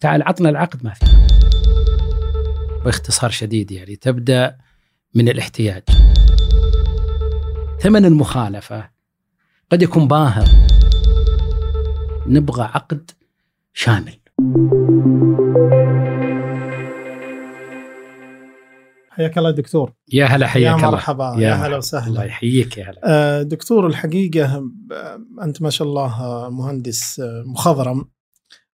تعال عطنا العقد ما في. باختصار شديد يعني تبدأ من الاحتياج. ثمن المخالفة. قد يكون باهظ نبغى عقد شامل. حياك الله دكتور. يا هلا حياك يا الله. مرحبا. يا, هلا وسهلا. الله يحييك يا هلا. آه، دكتور الحقيقة آه، أنت ما شاء الله آه، مهندس مخضرم.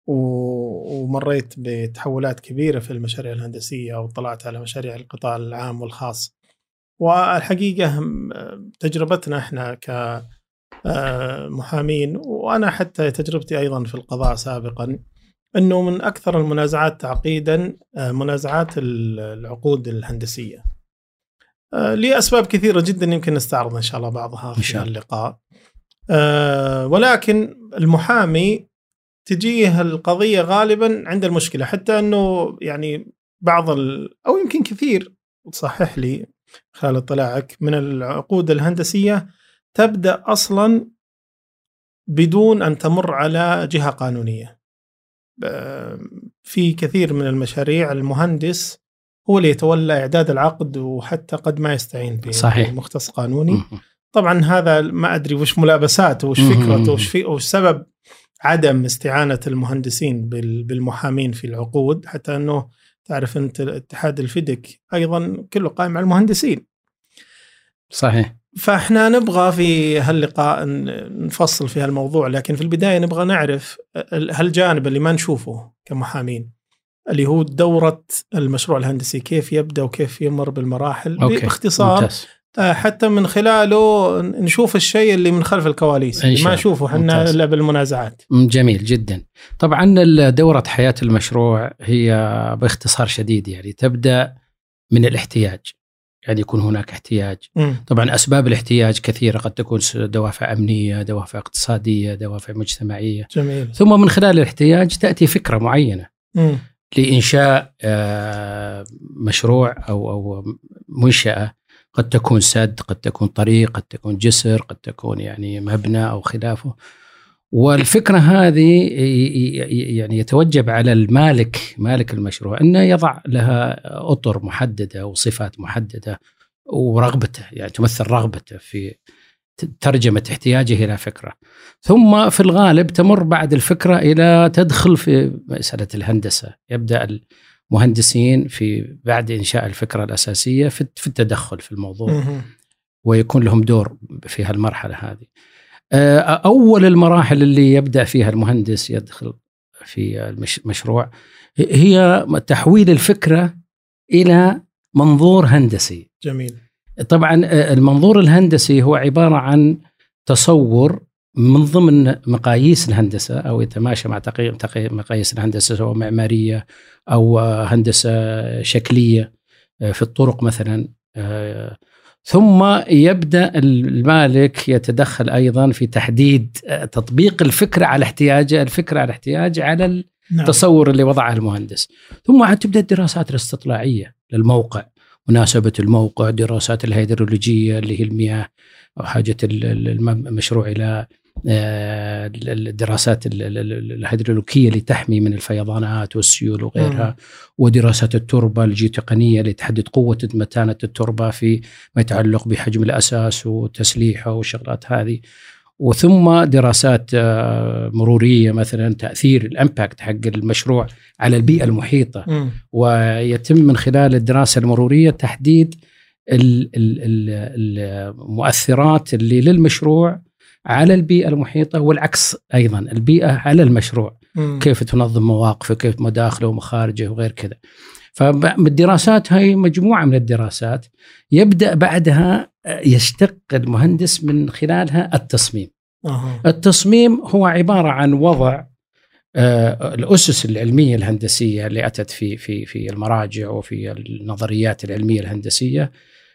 ومريت بتحولات كبيرة في المشاريع الهندسية واطلعت على مشاريع القطاع العام والخاص. والحقيقة آه، تجربتنا إحنا كمحامين وأنا حتى تجربتي أيضا في القضاء سابقا أنه من أكثر المنازعات تعقيدا آه، منازعات ال- العقود الهندسية. آه، لأسباب كثيرة جدا يمكن نستعرض إن شاء الله بعضها في. اللقاء. آه، ولكن المحامي تجيه القضية غالبا عند المشكلة حتى أنه يعني بعض ال... أو يمكن كثير تصحح لي خلال اطلاعك من العقود الهندسية تبدأ أصلا بدون أن تمر على جهة قانونية ب- في كثير من المشاريع المهندس هو اللي يتولى إعداد العقد وحتى قد ما يستعين. بمختص قانوني. طبعا هذا ما أدري وش ملابساته وش. فكرته وش في وش سبب عدم استعانة المهندسين بال- بالمحامين في العقود حتى أنه تعرف أنت اتحاد الفيدك أيضا كله قائم على المهندسين صحيح فإحنا نبغى في هاللقاء نفصل في هالموضوع لكن في البداية نبغى نعرف ال- هالجانب اللي ما نشوفه كمحامين اللي هو دورة المشروع الهندسي كيف يبدأ وكيف يمر بالمراحل أوكي باختصار ممتاز. آه، حتى من خلاله نشوف الشيء اللي من خلف الكواليس اللي ما. نشوفه إحنا. إلا بالمنازعات جميل جدا طبعا دورة حياة المشروع هي باختصار شديد يعني تبدأ من الاحتياج يعني يكون هناك احتياج مم. طبعا أسباب الاحتياج كثيرة قد تكون دوافع أمنية دوافع اقتصادية دوافع مجتمعية جميل ثم من خلال الاحتياج تأتي فكرة معينة مم. لإنشاء آه، مشروع أو أو منشأة قد تكون سد قد تكون طريق قد تكون جسر قد تكون يعني مبنى أو خلافه. والفكرة هذه يعني يتوجب على المالك مالك المشروع أنه يضع لها أطر محددة وصفات محددة ورغبته يعني تمثل رغبته في ترجمة احتياجه إلى فكرة. ثم في الغالب تمر بعد الفكرة إلى تدخل في مسألة الهندسة. يبدأ المهندسين في بعد إنشاء الفكرة الأساسية في التدخل في الموضوع. ويكون لهم دور في هالمرحلة هذه. آه، أول المراحل اللي يبدأ فيها المهندس يدخل في المشروع هي تحويل الفكرة إلى منظور هندسي. جميل. طبعا آه، المنظور الهندسي هو عبارة عن تصور من ضمن مقاييس الهندسة أو يتماشى مع تقي- تقي- مقاييس الهندسة سواء معمارية أو آه، هندسة شكلية آه، في الطرق مثلا آه، ثم يبدأ المالك يتدخل أيضا في تحديد آه، تطبيق الفكرة على احتياجه الفكرة على احتياج على نعم. التصور اللي وضعه المهندس ثم عاد تبدأ الدراسات الاستطلاعية للموقع مناسبة الموقع دراسات الهيدرولوجية اللي هي المياه أو حاجة ال- ال- الم- المشروع إلى ال- الدراسات ال- ال- ال- الهيدرولوجيه اللي تحمي من الفيضانات والسيول وغيرها ودراسات التربة الجيوتقنية اللي تحدد قوة متانة التربة في ما يتعلق بحجم الأساس وتسليحه والشغلات هذه. وثم دراسات آه، مرورية مثلا تأثير الإمباكت حق المشروع على البيئة المحيطة. مم. ويتم من خلال الدراسة المرورية تحديد ال- ال- ال- المؤثرات اللي للمشروع على البيئة المحيطة والعكس أيضا البيئة على المشروع مم. كيف تنظم مواقفه كيف مداخله ومخارجه وغير كذا فالدراسات هاي مجموعة من الدراسات يبدأ بعدها يشتق المهندس من خلالها التصميم أها. التصميم هو عبارة عن وضع آه، الأسس العلمية الهندسية اللي أتت في في في المراجع وفي النظريات العلمية الهندسية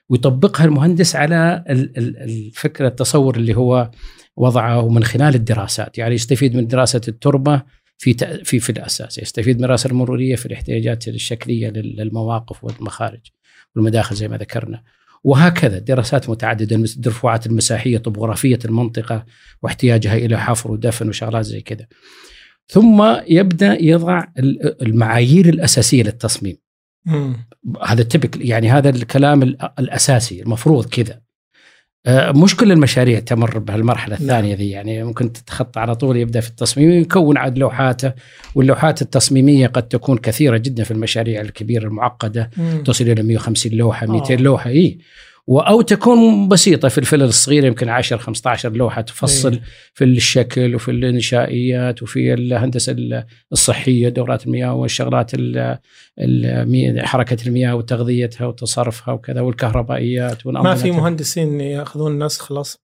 ويطبقها المهندس على ال- ال- الفكرة التصور اللي هو وضعه من خلال الدراسات. يعني يستفيد من دراسة التربة في في في الأساس. يستفيد من الدراسه المرورية في الاحتياجات الشكلية لل- للمواقف والمخارج والمداخل زي ما ذكرنا. وهكذا دراسات متعددة مثل الدرفوعات المساحية طبوغرافيه المنطقة واحتياجها إلى حفر ودفن وشغلات زي كذا. ثم يبدأ يضع ال- المعايير الأساسية للتصميم. مم. هذا تبك يعني هذا الكلام ال- الأساسي المفروض كذا. مش كل المشاريع تمر بهالمرحلة الثانية ذي يعني ممكن تتخطى على طول يبدأ في التصميم يكون عاد لوحاته واللوحات التصميمية قد تكون كثيرة جدا في المشاريع الكبيرة المعقدة مم. تصل إلى 150 لوحة 200 آه. لوحة اي أو تكون بسيطة في الفلل الصغيرة يمكن 10 15 لوحة تفصل إيه. في الشكل وفي الانشائيات وفي الهندسة الصحية دورات المياه والشغلات حركة المياه وتغذيتها وتصرفها وكذا والكهربائيات ما في مهندسين يأخذون نسخ لصق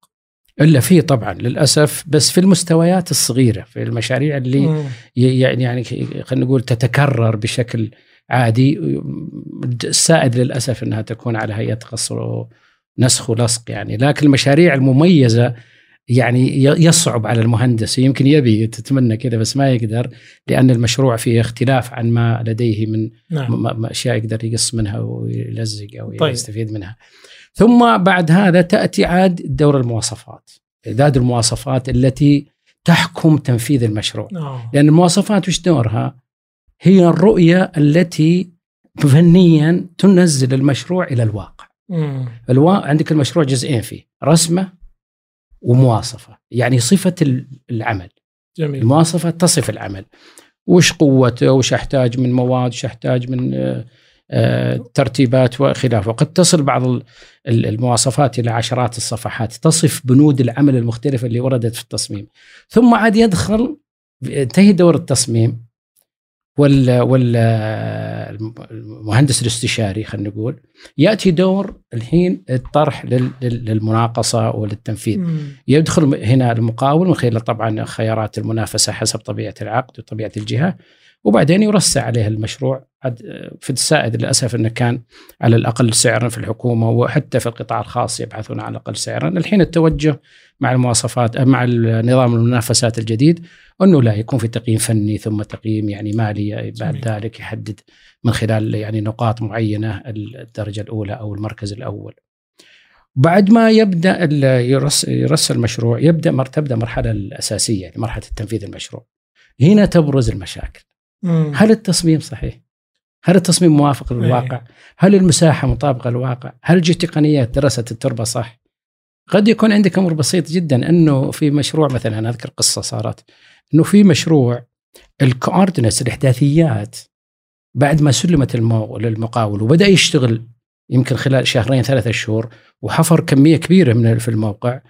إلا في طبعا للأسف بس في المستويات الصغيرة في المشاريع اللي مم. يعني يعني خلينا نقول تتكرر بشكل عادي السائد للأسف إنها تكون على هيئة قصر نسخ ولصق يعني لكن المشاريع المميزة يعني يصعب على المهندس يمكن يبي تتمنى كذا بس ما يقدر لأن المشروع فيه اختلاف عن ما لديه من نعم أشياء يقدر يقص منها ويلزق أو طيب. يستفيد منها. ثم بعد هذا تأتي عاد دور المواصفات. إعداد المواصفات التي تحكم تنفيذ المشروع. آه. لأن المواصفات وش دورها؟ هي الرؤية التي فنيا تنزل المشروع إلى الواقع. مم. الوا... عندك المشروع جزئين فيه رسمة ومواصفة، يعني ال- العمل. جميل المواصفة تصف العمل وش قوته وش أحتاج من مواد وش أحتاج من آه، آه، ترتيبات وخلافه وقد تصل بعض ال- ال- المواصفات إلى عشرات الصفحات تصف بنود العمل المختلفة اللي وردت في التصميم ثم عاد يدخل ينتهي دور التصميم وال وال المهندس الاستشاري خلينا نقول يأتي دور الحين الطرح لل- لل- للمناقصة وللتنفيذ مم. يدخل هنا المقاول من خلال طبعا خيارات المنافسة حسب طبيعة العقد وطبيعة الجهة وبعدين يرسى عليه المشروع في السائد للأسف إنه كان على الأقل سعرا في الحكومة وحتى في القطاع الخاص يبحثون على الاقل سعرا، الحين التوجه مع المواصفات مع نظام المنافسات الجديد إنه لا يكون في تقييم فني ثم تقييم يعني مالي بعد جميل. ذلك يحدد من خلال يعني نقاط معينة الدرجة الأولى أو المركز الأول. بعد ما يبدأ يرس يرس المشروع يبدأ تبدأ المرحله الأساسية يعني مرحلة التنفيذ المشروع. هنا تبرز المشاكل. مم. هل التصميم صحيح؟ هل التصميم موافق للواقع؟ هل المساحة مطابقة للواقع؟ هل الجهه التقنيه درست التربة صح؟ قد يكون عندك أمر بسيط جدا إنه في مشروع مثلا أنا أذكر قصة صارت إنه في مشروع ال coordinates الإحداثيات بعد ما سلمت المو... للمقاول وبدأ يشتغل يمكن خلال شهرين ثلاثة شهور وحفر كمية كبيرة من في الموقع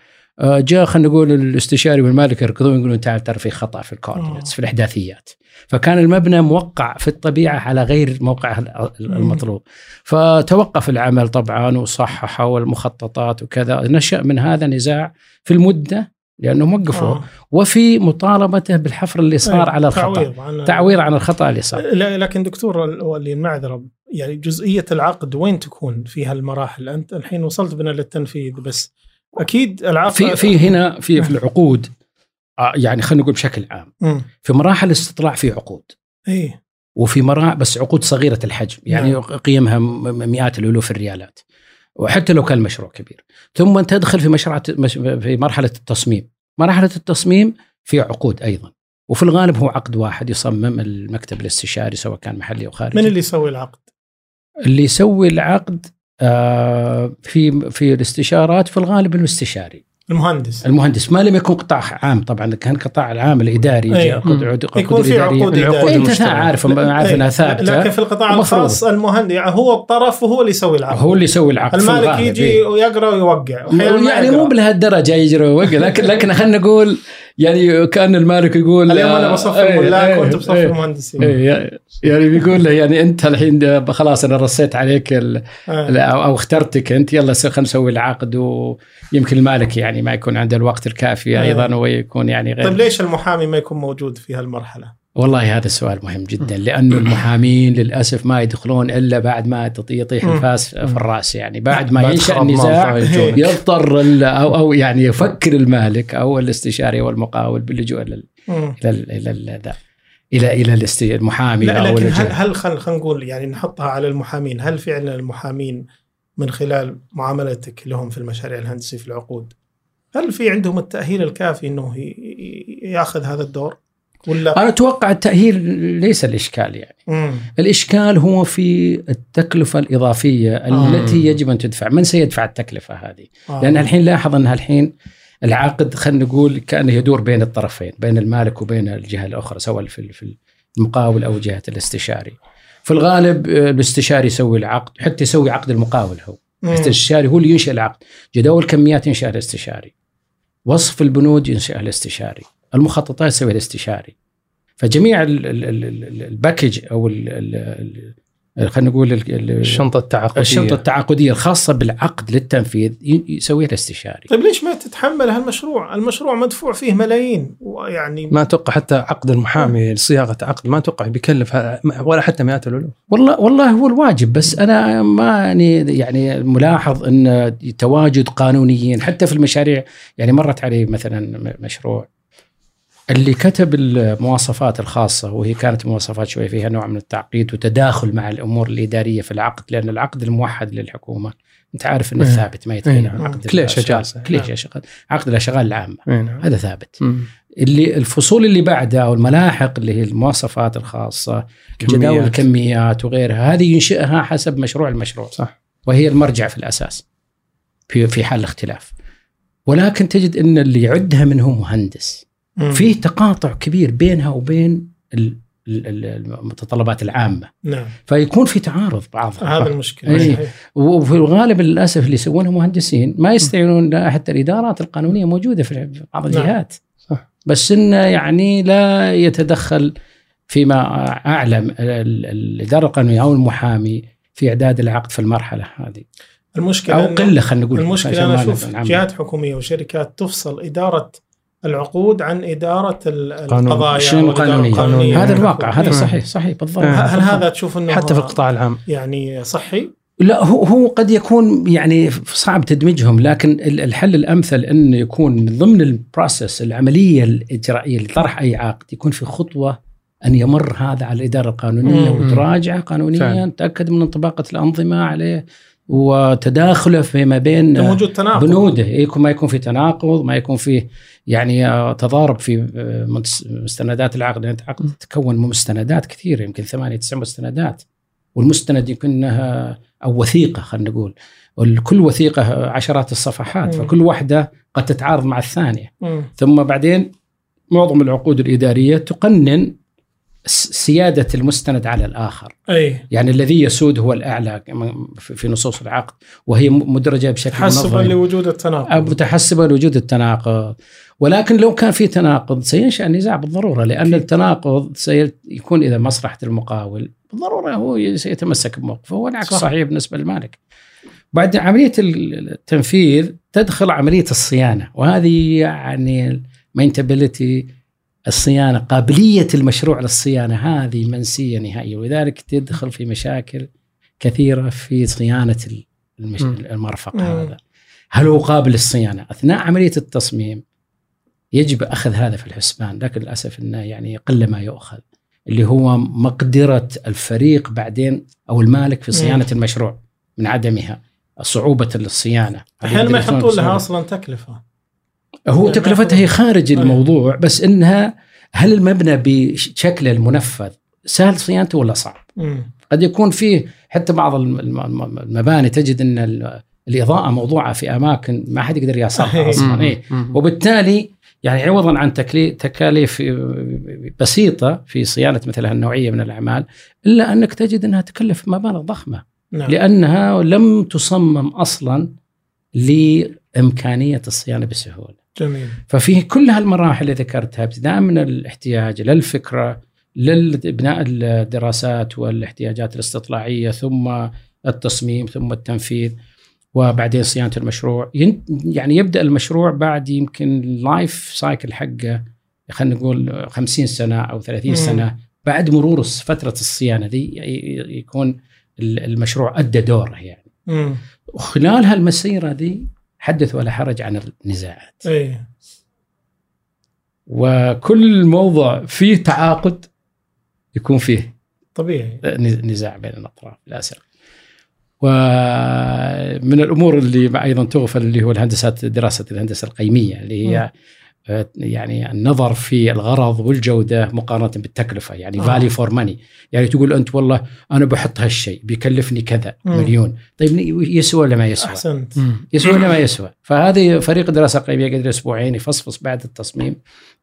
جاء خلينا نقول الاستشاري والمالك يركضون يقولون تعال ترى في خطأ في ال coordinates آه. في الإحداثيات. فكان المبنى موقع في الطبيعة على غير موقعه ال- المطلوب. فتوقف العمل طبعا وصححوا المخططات وكذا. نشأ من هذا نزاع في المدة لأنهم وقفوا آه. وفي مطالبته بالحفر اللي صار إيه، على الخطأ. تعويض عن تعويض عن الخطأ اللي صار. لا لكن دكتور اللي المعذرة يعني جزئية العقد وين تكون في هالمراحل؟ أنت الحين وصلت بنا للتنفيذ بس. أكيد العقد في في هنا في في العقود آه، يعني خلينا نقول بشكل عام. في مراحل الاستطلاع في عقود. إيه. وفي مراحل بس عقود صغيرة الحجم يعني نعم. قيمها مئات الألوف الريالات. وحتى لو كان المشروع كبير. ثم تدخل في مشروع مش- في مرحلة التصميم. مرحلة التصميم في عقود أيضا. وفي الغالب هو عقد واحد يصمم المكتب الاستشاري سواء كان محلي أو خارجي. من اللي يسوي العقد؟ اللي يسوي العقد في في الاستشارات في الغالب المستشاري المهندس المهندس ما لم يكن قطاع عام طبعا كان قطاع العام الإداري أي. جاء عقود- يكون في. عقود العقود. أنت. عارف عارف. انها ثابتة لكن في القطاع. الخاص المهندس يعني هو الطرف وهو اللي يسوي العقد هو اللي يسوي العقد المالك يجي. ويقرأ ويوقع يعني. مو بلهالدرجه يجري ويوقع لكن لكن خلينا نقول يعني كأن المالك يقول اليوم أنا بصف إيه، الملاك إيه، وانت بصف إيه. المهندسين إيه، يعني بيقول له يعني أنت الحين خلاص أنا رصيت عليك ال- آه. لا، أو اخترتك أنت يلا خلينا نسوي العقد ويمكن المالك يعني ما يكون عنده الوقت الكافي آه. أيضا ويكون يعني غير طيب ليش المحامي ما يكون موجود في هالمرحلة؟ والله هذا السؤال مهم جدا لأنه المحامين للأسف ما يدخلون إلا بعد ما يطيح. الفاس في الرأس يعني بعد ما ينشأ النزاع. يضطر أو أو يعني يفكر المالك أو الاستشاري أو المقاول باللجوء إلى. إلى ال- إلى. إلى المحامي لا أو لكن هل. هل خلينا نقول يعني نحطها على المحامين هل فعلا المحامين من خلال معاملتك لهم في المشاريع الهندسية في العقود هل في عندهم التأهيل الكافي إنه ياخذ هذا الدور ولا أنا أتوقع التأهيل ليس الإشكال يعني مم. الإشكال هو في التكلفة الإضافية آه. التي يجب أن تدفع من سيدفع التكلفة هذه آه. لأن الحين لاحظ انها الحين العقد خلينا نقول كأنه يدور بين الطرفين بين المالك وبين الجهة الأخرى سواء في في المقاول أو جهة الاستشاري. في الغالب آه، الاستشاري يسوي العقد حتى يسوي عقد المقاول هو مم. الاستشاري هو اللي ينشئ العقد جداول كميات ينشئها الاستشاري وصف البنود ينشئها الاستشاري المخططات يسويها الاستشاري. فجميع ال- ال- ال- ال- ال package أو ال- ال- ال- خلينا نقول ال- ال- الشنطة التعاقدية. الشنطة التعاقدية الخاصة بالعقد للتنفيذ ي- يسويها الاستشاري. طيب ليش ما تتحمل هالمشروع؟ المشروع مدفوع فيه ملايين ويعني ما أتوقع حتى عقد المحامي صياغة عقد ما أتوقع بيكلف ولا حتى مئات الألوف. والله والله هو الواجب بس أنا ماني يعني ملاحظ إن تواجد قانونيين حتى في المشاريع يعني مرت علي مثلا م- مشروع اللي كتب المواصفات الخاصة وهي كانت مواصفات شوي فيها نوع من التعقيد وتداخل مع الأمور الإدارية في العقد لأن العقد الموحد للحكومة أنت عارف إنه إيه. ثابت ما يتغير إيه. عن عقد كل الأشغال. أشغال. عقد الأشغال العامة إيه نعم. هذا ثابت مم. اللي الفصول اللي بعدها أو الملاحق اللي هي المواصفات الخاصة جداول كميات. الكميات وغيرها هذه ينشئها حسب مشروع المشروع صح وهي المرجع في الأساس في في حال الاختلاف ولكن تجد إن اللي يعدها منهم مهندس. فيه تقاطع كبير بينها وبين ال- ال- ال- المتطلبات العامة نعم فيكون في تعارض بعضها هذا المشكلة إيه. صحيح. وفي الغالب للأسف اللي يسوونها مهندسين ما يستعينون لا حتى الإدارات القانونية موجودة في بعض نعم. الجهات صح. بس انه يعني لا يتدخل فيما أعلم ال- ال- الإدارة القانونية أو المحامي في إعداد العقد في المرحلة هذه المشكلة أو قلة خلينا نقول المشكلة أنا أشوف نعم. جهات حكومية وشركات تفصل إدارة العقود عن إدارة. القضايا والإدارة القانونيه القانونية هذا. الواقع هذا إيه. صحيح صحيح بالضبط. هل هذا تشوف إنه حتى في القطاع العام يعني صحي؟ لا هو هو قد يكون يعني صعب تدمجهم لكن ال- الحل الأمثل انه يكون من ضمن البروسيس العملية الإجرائية لطرح أي عقد يكون في خطوة أن يمر هذا على الإدارة القانونية. وتراجعه قانونيا. تأكد من انطباقة الأنظمة عليه وتداخله فيما بين موجود تناقض. بنوده. يكون ما يكون في تناقض ما يكون في يعني آه، تضارب في آه، مس- مستندات العقد. لأن العقد تتكون من مستندات كثيرة يمكن ثمانية تسع مستندات. والمستند يكون انها أو وثيقة خلينا نقول. كل وثيقة عشرات الصفحات مم. فكل واحدة قد تتعارض مع الثانية. مم. ثم بعدين معظم العقود الإدارية تقنن س- سيادة المستند على الآخر أي يعني الذي يسود هو الأعلى كما في في نصوص العقد وهي م- مدرجة بشكل حسبا منظم لوجود التناقض أو متحسبا لوجود التناقض ولكن لو كان في تناقض سينشأ النزاع بالضرورة لأن أكيد. التناقض سيكون إذا مصلحة المقاول بالضرورة هو سيتمسك بموقفه والعكس صح. صحيح بالنسبة للمالك. بعد عملية التنفيذ تدخل عملية الصيانة وهذه يعني مينتابيلتي الصيانة قابلية المشروع للصيانة هذه منسية نهائيا ولذلك تدخل في مشاكل كثيرة في صيانة المش... مم. المرفق مم. هذا. هل هو قابل للصيانة؟ أثناء عملية التصميم يجب أخذ هذا في الحسبان لكن للأسف إنه يعني قل ما يؤخذ اللي هو مقدرة الفريق بعدين أو المالك في صيانة المشروع من عدمها صعوبة الصيانه أحيانا ما يحطون لها. أصلا تكلفة هو تكلفتها هي خارج. الموضوع بس إنها هل المبنى بشكله المنفذ سهل صيانته ولا صعب؟ مم. قد يكون فيه حتى بعض الم- الم- المباني تجد إن ال- الإضاءة موضوعة في أماكن ما حد يقدر يصلها أصلا إيه؟ وبالتالي يعني عوضا عن تكاليف بسيطة في صيانة مثل هالنوعية من الأعمال إلا أنك تجد إنها تكلف مبالغ ضخمة نعم لأنها لم تصمم أصلا لإمكانية الصيانة بسهولة. جميل ففي كل هالمراحل اللي ذكرتها ابتداء من الاحتياج للفكرة لبناء الدراسات والاحتياجات الاستطلاعية ثم التصميم ثم التنفيذ وبعدين صيانة المشروع يعني يبدأ المشروع بعد يمكن ال life cycle حقه خلينا نقول 50 سنة أو 30 مم. سنة بعد مرور فترة الصيانة دي يكون ال- المشروع أدى دوره يعني مم. وخلال هالمسيرة دي حدث ولا حرج عن النزاعات. إيه. وكل موضوع فيه تعاقد يكون فيه طبيعي. نزاع بين الأطراف للاسف. ومن الأمور اللي أيضا تغفل اللي هو الهندسات دراسة الهندسة القيمية اللي هي آه، يعني النظر في الغرض والجودة مقارنة بالتكلفة يعني آه. فالي فور ماني يعني تقول أنت والله أنا بحط هالشيء بيكلفني كذا مم. مليون طيب يسوى ولا ما يسوى؟ أحسنت يسوى ولا ما يسوى فهذه فريق دراسة قيميه قدر أسبوعين يفصفص بعد التصميم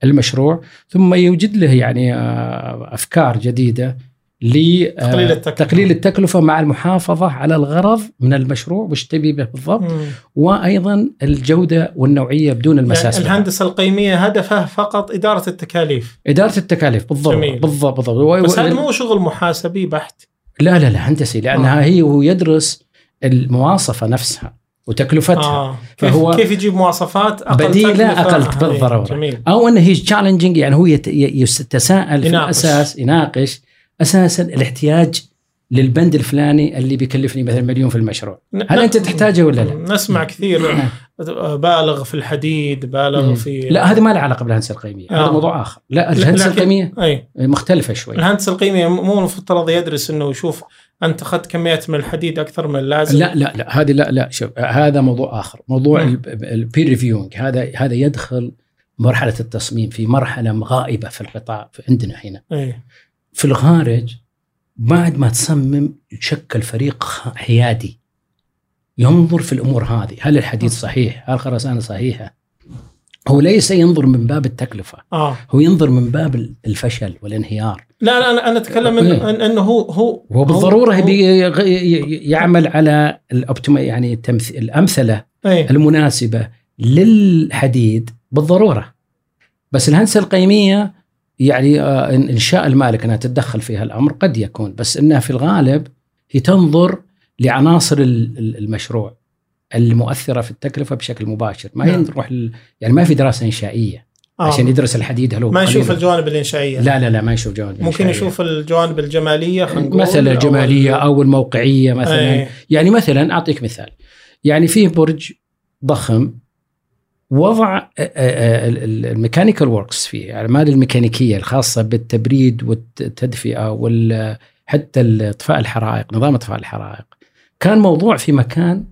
المشروع ثم يوجد له يعني آه، أفكار جديدة. لتقليل التكلفة مع المحافظة على الغرض من المشروع وش تبي به بالضبط مم. وأيضا الجودة والنوعية بدون المساس يعني. الهندسه القيمية هدفها فقط إدارة التكاليف إدارة التكاليف بالضبط جميل. بالضبط بالضبط و- بس هذا مو شغل محاسبي بحت لا لا لا هندسي لأنها هي هو يدرس المواصفة نفسها وتكلفتها كيف فهو كيف يجيب مواصفات أقل تكلفة؟ أقل آه، بالضرورة. جميل أو انه هي تشالنجينج يعني هو يتساءل في. الأساس يناقش أساسا الاحتياج للبند الفلاني اللي بيكلفني مثلا مليون في المشروع. هل أنت تحتاجه ولا لا؟ نسمع كثير. بالغ في الحديد بالغ مم. في لا هذه ما لها علاقة بالهندسة القيمية. آه. هذا موضوع آخر. لا الهندسة القيمية أي. مختلفة شوي. الهندسة القيمية مو المفترض يدرس إنه يشوف أنت أخذت كميات من الحديد أكثر من اللازم. لا لا لا هذه لا لا شوف هذا موضوع آخر. موضوع. ال peer reviewing هذا هذا يدخل مرحلة التصميم في مرحلة غائبة في القطاع في عندنا هنا. أي. في الخارج بعد ما تصمم يشكل فريق حيادي ينظر في الأمور هذه. هل الحديد صحيح؟ هل الخرسانه صحيحة؟ هو ليس ينظر من باب التكلفة. آه. هو ينظر من باب الفشل والانهيار. لا لا أنا أنا أتكلم إيه. إن- إنه هو هو هو بالضروره هو- يعمل على يعني الأمثلة اي المناسبة للحديد بالضرورة. بس الهندسة القيمية يعني آه، إن- إنشاء المالك إنها تتدخل في هالأمر قد يكون بس إنها في الغالب هي تنظر لعناصر ال- ال- المشروع المؤثرة في التكلفة بشكل مباشر ما نعم. يروح ل- يعني ما في دراسة إنشائية آه. عشان يدرس الحديد هل هو ما يشوف الجوانب الإنشائية لا لا لا ما يشوف جوانب ممكن إنشائية. يشوف الجوانب الجمالية مثلا الجمالية ال- أو الموقعية مثلا إيه. يعني مثلا أعطيك مثال يعني في برج ضخم وضع آه، آه، ال- ال mechanical works فيه. الاعمال الميكانيكية الخاصة بالتبريد والتدفئة وال حتى اطفاء الحرائق نظام اطفاء الحرائق. كان موضوع في مكان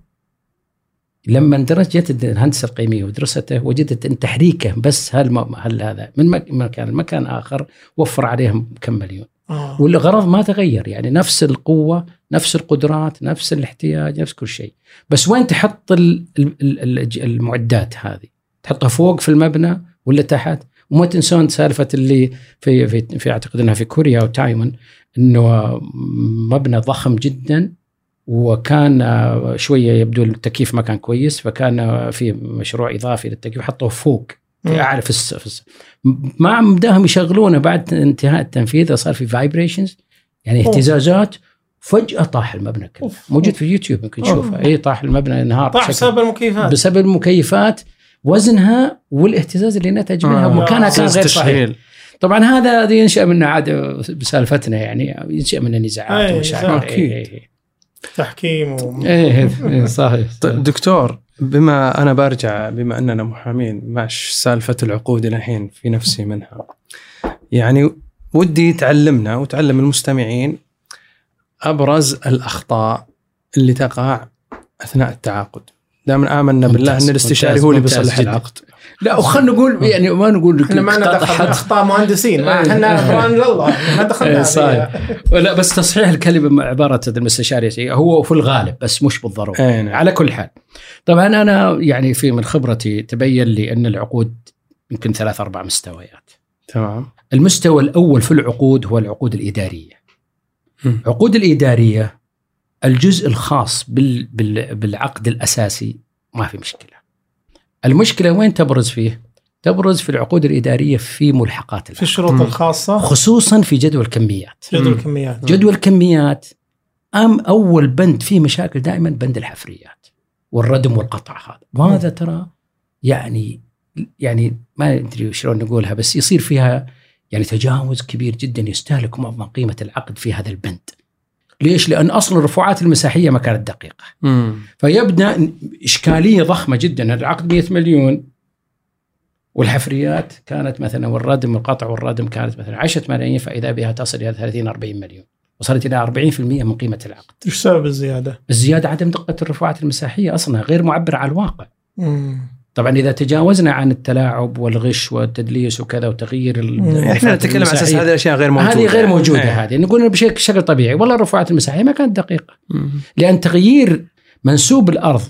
لما درست الهندسة القيمية ودرسته وجدت إن تحريكه بس هل, هل هذا من مك- مكان لمكان آخر وفر عليهم كم مليون. آه. والغرض ما تغير يعني نفس القوة نفس القدرات نفس الاحتياج نفس كل شيء بس وين تحط ال- ال- ال- ال- المعدات هذه تحطها فوق في المبنى ولا تحت وما تنسون سالفة اللي في في, في أعتقد إنها في كوريا أو تايوان إنه مبنى ضخم جدا وكان شوية يبدو التكييف ما كان كويس فكان في مشروع إضافي للتكييف حطوه فوق. اعلى في, الس... في الس... ما بداهم يشغلونه بعد انتهاء التنفيذ صار في vibrations يعني. اهتزازات فجأة طاح المبنى كله. موجود في اليوتيوب ممكن. تشوفه اي طاح المبنى انهار طاح بسبب المكيفات بسبب المكيفات وزنها والاهتزاز اللي نتج منها آه. ومكانها كان غير صحيح تشغيل طبعا هذا ينشأ منه عاد بسالفتنا يعني ينشأ منه نزاعات أي، ومشاكل. إيه، إيه، تحكيم و... إيه، إيه، صحيح طيب دكتور بما أنا برجع بما أننا محامين ماش سالفة العقود الحين في نفسي منها. يعني ودي تعلمنا وتعلم المستمعين أبرز الأخطاء اللي تقع أثناء التعاقد. دائما آمنا بالله إن الاستشاري هو اللي بيصلح. العقد لا وخلنا نقول يعني ما نقول إحنا ما لنا قطع دخل حد. أخطاء مهندسين إيه. إحنا فران لله ما دخلنا إيه،. صحيح. لا بس تصحيح الكلمة مع عبارة المستشار يسي هو في الغالب بس مش بالضرورة نعم. على كل حال طبعا أنا يعني في من خبرتي تبين لي أن العقود يمكن ثلاث أربع مستويات تمام المستوى الأول في العقود هو العقود الإدارية مم. العقود الإدارية الجزء الخاص بال بال بالعقد الأساسي ما في مشكلة. المشكلة وين تبرز فيه؟ تبرز في العقود الإدارية في ملحقات في العقد. الشروط مم. الخاصة. خصوصا في جدول الكميات. جدول. الكميات جدول الكميات أم أول بند فيه مشاكل؟ دائما بند الحفريات والردم والقطع هذا. وهذا ترى يعني يعني ما أدري شلون نقولها بس يصير فيها يعني تجاوز كبير جدا يستهلك معظم قيمة العقد في هذا البند. ليش؟ لأن أصلا الرفوعات المساحية ما كانت دقيقة. مم. فيبدا إشكالية ضخمة جدا العقد 100 مليون والحفريات كانت مثلا والردم والقطع والردم كانت مثلا 10 ملايين فإذا بها تصل إلى 30 40 مليون وصلت إلى 40% من قيمة العقد. إيش سبب الزيادة؟ الزيادة عدم دقة الرفوعات المساحية أصلا غير معبره عن الواقع. مم. طبعا إذا تجاوزنا عن التلاعب والغش والتدليس وكذا وتغيير إحنا نتكلم على أساس. هذه الاشياء غير موجودة هذه غير موجودة إيه. هذه نقول بشكل طبيعي والله الرفوعات المساحية ما كانت دقيقة مم. لأن تغيير منسوب الأرض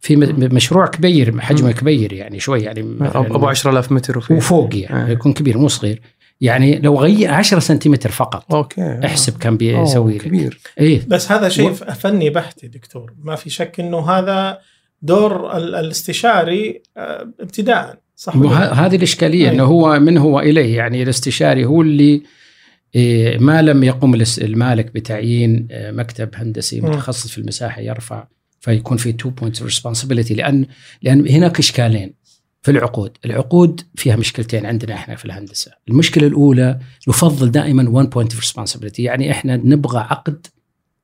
في م- مشروع كبير حجمه. كبير يعني شوي يعني مثلاً أبو 10000 متر وفي وفوق يعني آه. يكون كبير مو صغير يعني لو غير 10 سنتيمتر فقط أوكي احسب كم بيسوي لك كبير إيه بس هذا شيء و- فني بحت يا دكتور ما في شك إنه هذا دور ال- الاستشاري آه، ابتداء صح؟ هذه الإشكالية أي. إنه هو من هو إليه يعني الاستشاري هو اللي إيه، ما لم يقم الاس- المالك بتعيين آه، مكتب هندسي. متخصص في المساحة يرفع فيكون في two points responsibility لأن لأن هناك إشكالين في العقود، العقود فيها مشكلتين عندنا إحنا في الهندسة، المشكلة الأولى يفضل دائما 1 point responsibility يعني إحنا نبغى عقد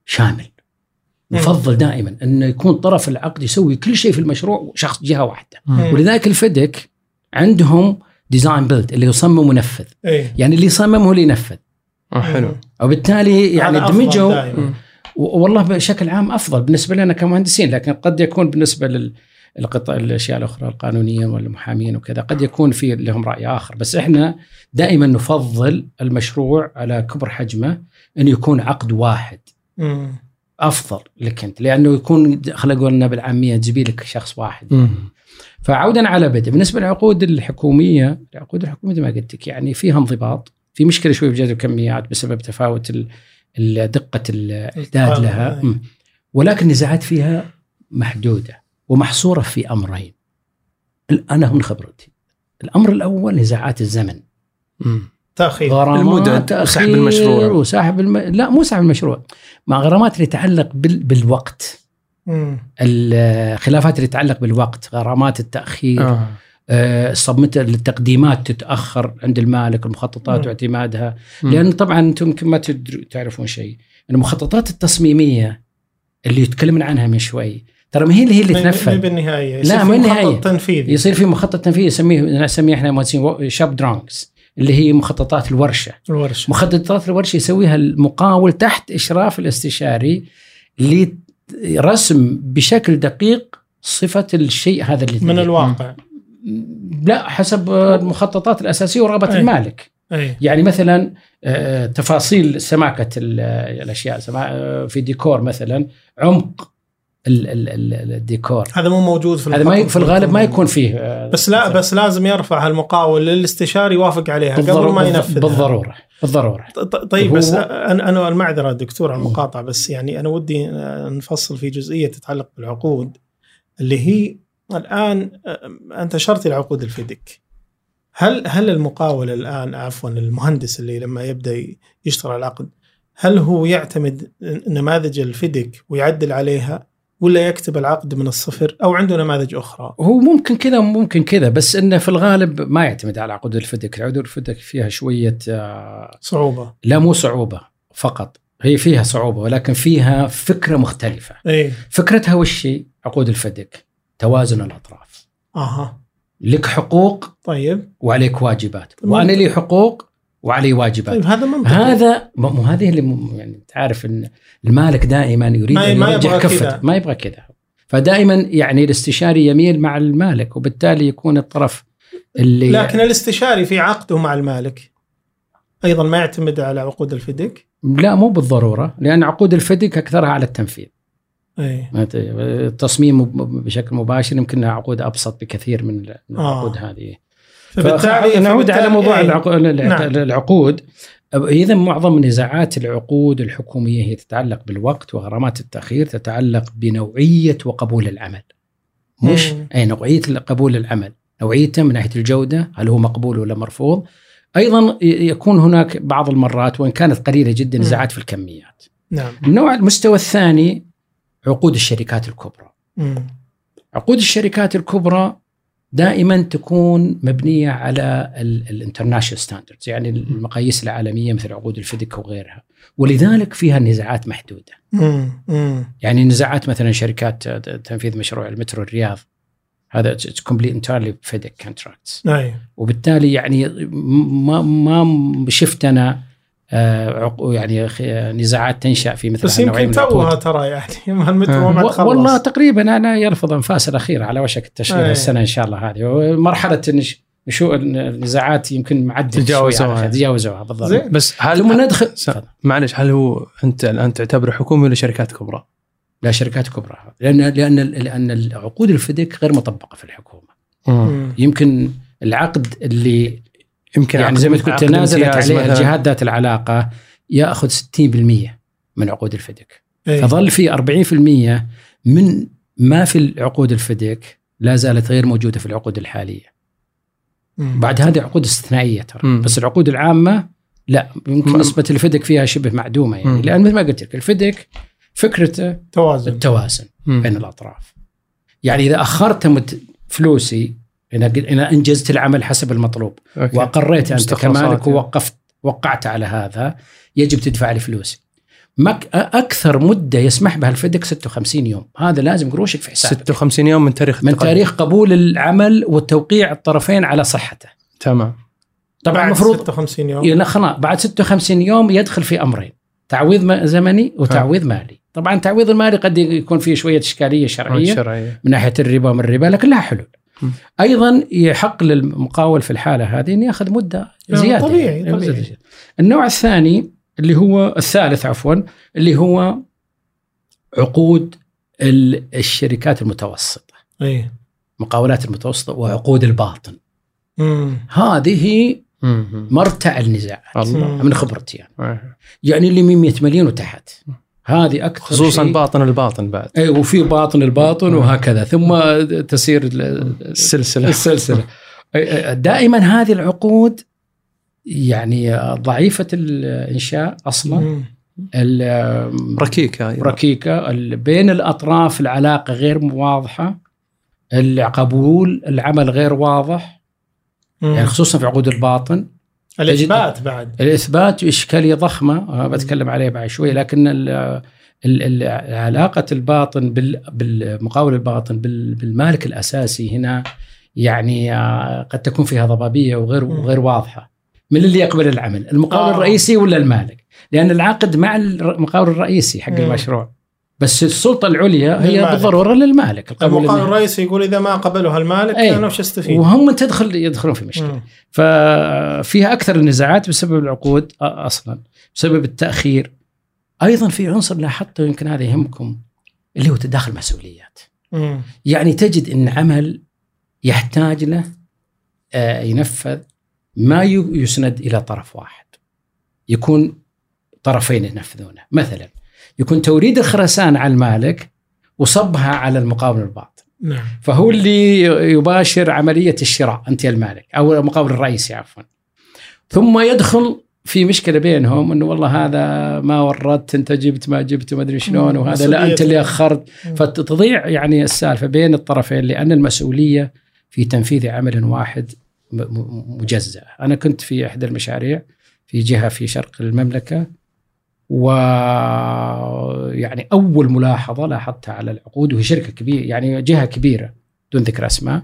شامل. مم. يفضل دائما انه يكون طرف العقد يسوي كل شيء في المشروع شخص جهة واحدة. مم. ولذلك ال FIDIC عندهم design build اللي يصمم ونفذ إيه يعني اللي يصمم هو اللي ينفذ آه، حلو مم. وبالتالي يعني دمجوا والله بشكل عام أفضل بالنسبة لنا كمهندسين لكن قد يكون بالنسبة لل القطع الاشياء الأخرى القانونيين والمحامين وكذا قد يكون في لهم رأي آخر بس إحنا دائما نفضل المشروع على كبر حجمه انه يكون عقد واحد مم. أفضل لك أنت لأنه يكون خلينا نقول بالعامية تجيب لك شخص واحد مم. فعودا على بدء بالنسبة للعقود الحكومية العقود الحكومية ما قلت لك يعني فيها انضباط في مشكلة شوي في جذب الكميات بسبب تفاوت دقة الاعداد لها. مم. ولكن النزاعات فيها محدودة ومحصورة في أمرين أنا من خبرتي الأمر الأول نزاعات الزمن إيه. تأخير غرامات وسحب المشروع. وسحب الم... لا مو سحب المشروع مع غرامات اللي تتعلق بال... بالوقت مم. الخلافات اللي تتعلق بالوقت غرامات التأخير آه. آه، صمت التقديمات تتأخر عند المالك المخططات مم. واعتمادها مم. لأن طبعا أنتم يمكن ما تعرفون شيء المخططات التصميمية اللي تكلمنا عنها من شوي ترى ما هي اللي هي اللي تنفذ بالنهاية لا،. مخطط تنفيذي يصير في مخطط تنفيذي يسميه نسميه إحنا مهندسين شاب درونكس اللي هي مخططات الورشة. الورشة. مخططات الورشة يسويها المقاول تحت إشراف الاستشاري لرسم بشكل دقيق صفة الشيء هذا اللي من الواقع. لا حسب المخططات الأساسية ورغبة أي. المالك. اي يعني مثلا آه، تفاصيل سماكة ال- الأشياء آه، في ديكور مثلا عمق الديكور. هذا مو موجود في هذا ما في الغالب ما. يكون فيه. آه، بس لا بس لازم يرفع المقاول للاستشاري يوافق عليها قبل بالضرورة ما ينفذ بالضرورة بالضرورة. طيب بس أنا أنا المعذرة دكتور على المقاطعة بس يعني أنا ودي نفصل في جزئية تتعلق بالعقود اللي هي الآن أنت أشرت إلى عقود الفيدك هل هل المقاول الآن عفوا المهندس اللي لما يبدأ يشتغل العقد هل هو يعتمد نماذج الفيدك ويعدل عليها؟ ولا يكتب العقد من الصفر أو عنده نماذج أخرى؟ هو ممكن كذا وممكن كذا بس إنه في الغالب ما يعتمد على عقود الفدك، عقود الفدك فيها شوية آه، صعوبة. لا مو صعوبة فقط. هي فيها صعوبة ولكن فيها فكرة مختلفة، إيه فكرتها وش هي؟ عقود الفدك. توازن الأطراف، أها. لك حقوق طيب. وعليك واجبات، منطقي. وأنا لي حقوق وعلي واجبات. طيب هذا منطقي. هذا مو هذه اللي م- يعني تعرف إن المالك دائما يريد ما- أن يوجه يبغى كفته كذا. ما يبغى كذا. فدائما يعني الاستشاري يميل مع المالك وبالتالي يكون الطرف اللي لكن الاستشاري في عقده مع المالك أيضا ما يعتمد على عقود الفيدك لا مو بالضرورة لأن عقود الفدك أكثرها على التنفيذ. ت- التصميم بشكل مباشر يمكنها عقود أبسط بكثير من آه. العقود هذه. فبالتالي نعود على موضوع الع- نعم. العقود إذا معظم نزاعات العقود الحكومية هي تتعلق بالوقت وغرامات التأخير تتعلق بنوعية وقبول العمل مش مم. أي نوعية قبول العمل نوعيته من ناحية الجودة هل هو مقبول ولا مرفوض أيضا يكون هناك بعض المرات وإن كانت قليلة جدا. نزاعات في الكميات نعم النوع المستوى الثاني عقود الشركات الكبرى مم. عقود الشركات الكبرى دائما تكون مبنية على ال international standards يعني المقاييس العالمية مثل عقود ال FIDIC وغيرها. ولذلك فيها نزاعات محدودة. يعني نزاعات مثلا شركات تنفيذ مشروع المترو الرياض. هذا complete entirely FIDIC contracts وبالتالي يعني ما ما شفت أنا يعني خ- نزاعات تنشأ في مثل بس يمكن. توها ترى يعني ما المترو ما و- تخلص والله تقريبا أنا يرفض انفاس الاخيره على وشك التشغيل أي. السنة إن شاء الله هذه ومرحلة النش- نشوء النزاعات يمكن معدل تجاوزوها. تجاوزوها بالضبط زين. بس هل ثم ندخل معلش هل هو أنت الآن تعتبره حكومي ولا شركات كبرى؟ لا شركات كبرى لأن لأن لأن العقود الفدك غير مطبقة في الحكومة مم. يمكن العقد اللي يمكن يعني زي ما تقول تنازلت امتياز عليه مثلاً. الجهات ذات العلاقة يأخذ 60% من عقود الفدك إيه. فظل في 40% من ما في العقود الفدك لا زالت غير موجودة في العقود الحالية مم. بعد هذه عقود استثنائية ترى مم. بس العقود العامة لا يمكن نسبة الفدك فيها شبه معدومة يعني مم. لأن مثل ما قلت لك الفدك فكرته توازن التوازن مم. بين الأطراف يعني إذا أخرت فلوسي اذا أنجزت العمل حسب المطلوب. أوكي. واقريت أنت كمالك يعني. ووقفت وقعت على هذا يجب تدفع لي فلوسي مك أكثر مدة يسمح بها الفدك 56 يوم. هذا لازم قروشك في حسابك. 56 يوم من تاريخ من. تاريخ قبول العمل وتوقيع الطرفين على صحته. تمام. طبعا بعد المفروض 56 يوم. لا خلاص. بعد 56 يوم يدخل في أمرين. تعويض زمني وتعويض مالي. طبعا التعويض المالي قد يكون فيه شوية إشكالية شرعية شرعية. من ناحية الربا ومن الربا لكن لها حلول. أيضا يحق للمقاول في الحالة هذه إنه يأخذ مدة آه، زيادة طبيعي، يعني. طبيعي. النوع الثاني اللي هو الثالث عفوا اللي هو عقود ال- الشركات المتوسطة اي مقاولات المتوسطة وعقود الباطن مم. هذه مم. مرتع النزاعات الله من خبرتي يعني. يعني اللي من 100 مليون وتحت هذه أكثر خصوصا شيء- باطن الباطن بعد. اي وفي باطن الباطن وهكذا. ثم تسير ال- السلسلة. السلسلة. دائما هذه العقود يعني ضعيفة الإنشاء أصلا. ركيكة. ركيكة. ال- بين الأطراف العلاقة غير واضحة. القبول العمل غير واضح. يعني خصوصا في عقود الباطن. الإثبات بعد الإثبات إشكالية ضخمة أنا بتكلم عليها بعد شوي لكن ال علاقة الباطن بال بالمقاول الباطن بال بالمالك الأساسي هنا يعني آه، قد تكون فيها ضبابية وغير مم. وغير واضحة من اللي يقبل العمل المقاول آه. الرئيسي ولا المالك لأن العقد مع المقاول الرئيسي حق مم. المشروع بس السلطة العليا هي للمالك. بالضرورة للمالك النهائي. الرئيسي يقول إذا ما قبلها المالك أي. أنا وش استفيد؟ وهم تدخل يدخلون في مشكلة. ففيها أكثر النزاعات بسبب العقود أصلا بسبب التأخير أيضا في عنصر لاحظته يمكن هذا يهمكم اللي هو تداخل مسؤوليات مم. يعني تجد إن عمل يحتاج له آه، ينفذ ما يسند إلى طرف واحد يكون طرفين ينفذونه مثلا يكون توريد الخرسان على المالك وصبها على المقاول الباطن نعم. فهو اللي يباشر عملية الشراء أنت يا المالك أو المقاول الرئيسي عفوا. ثم يدخل في مشكلة بينهم أنه والله هذا ما وردت أنت جبت ما جبت وما أدري شلون. وهذا لا أنت اللي مم. فتضيع يعني السالفة بين الطرفين لأن المسؤولية في تنفيذ عمل واحد م- م- مجزأة أنا كنت في إحدى المشاريع في جهة في شرق المملكة و يعني أول ملاحظة لاحظتها على العقود وهي شركة كبيرة يعني جهة كبيرة دون ذكر أسماء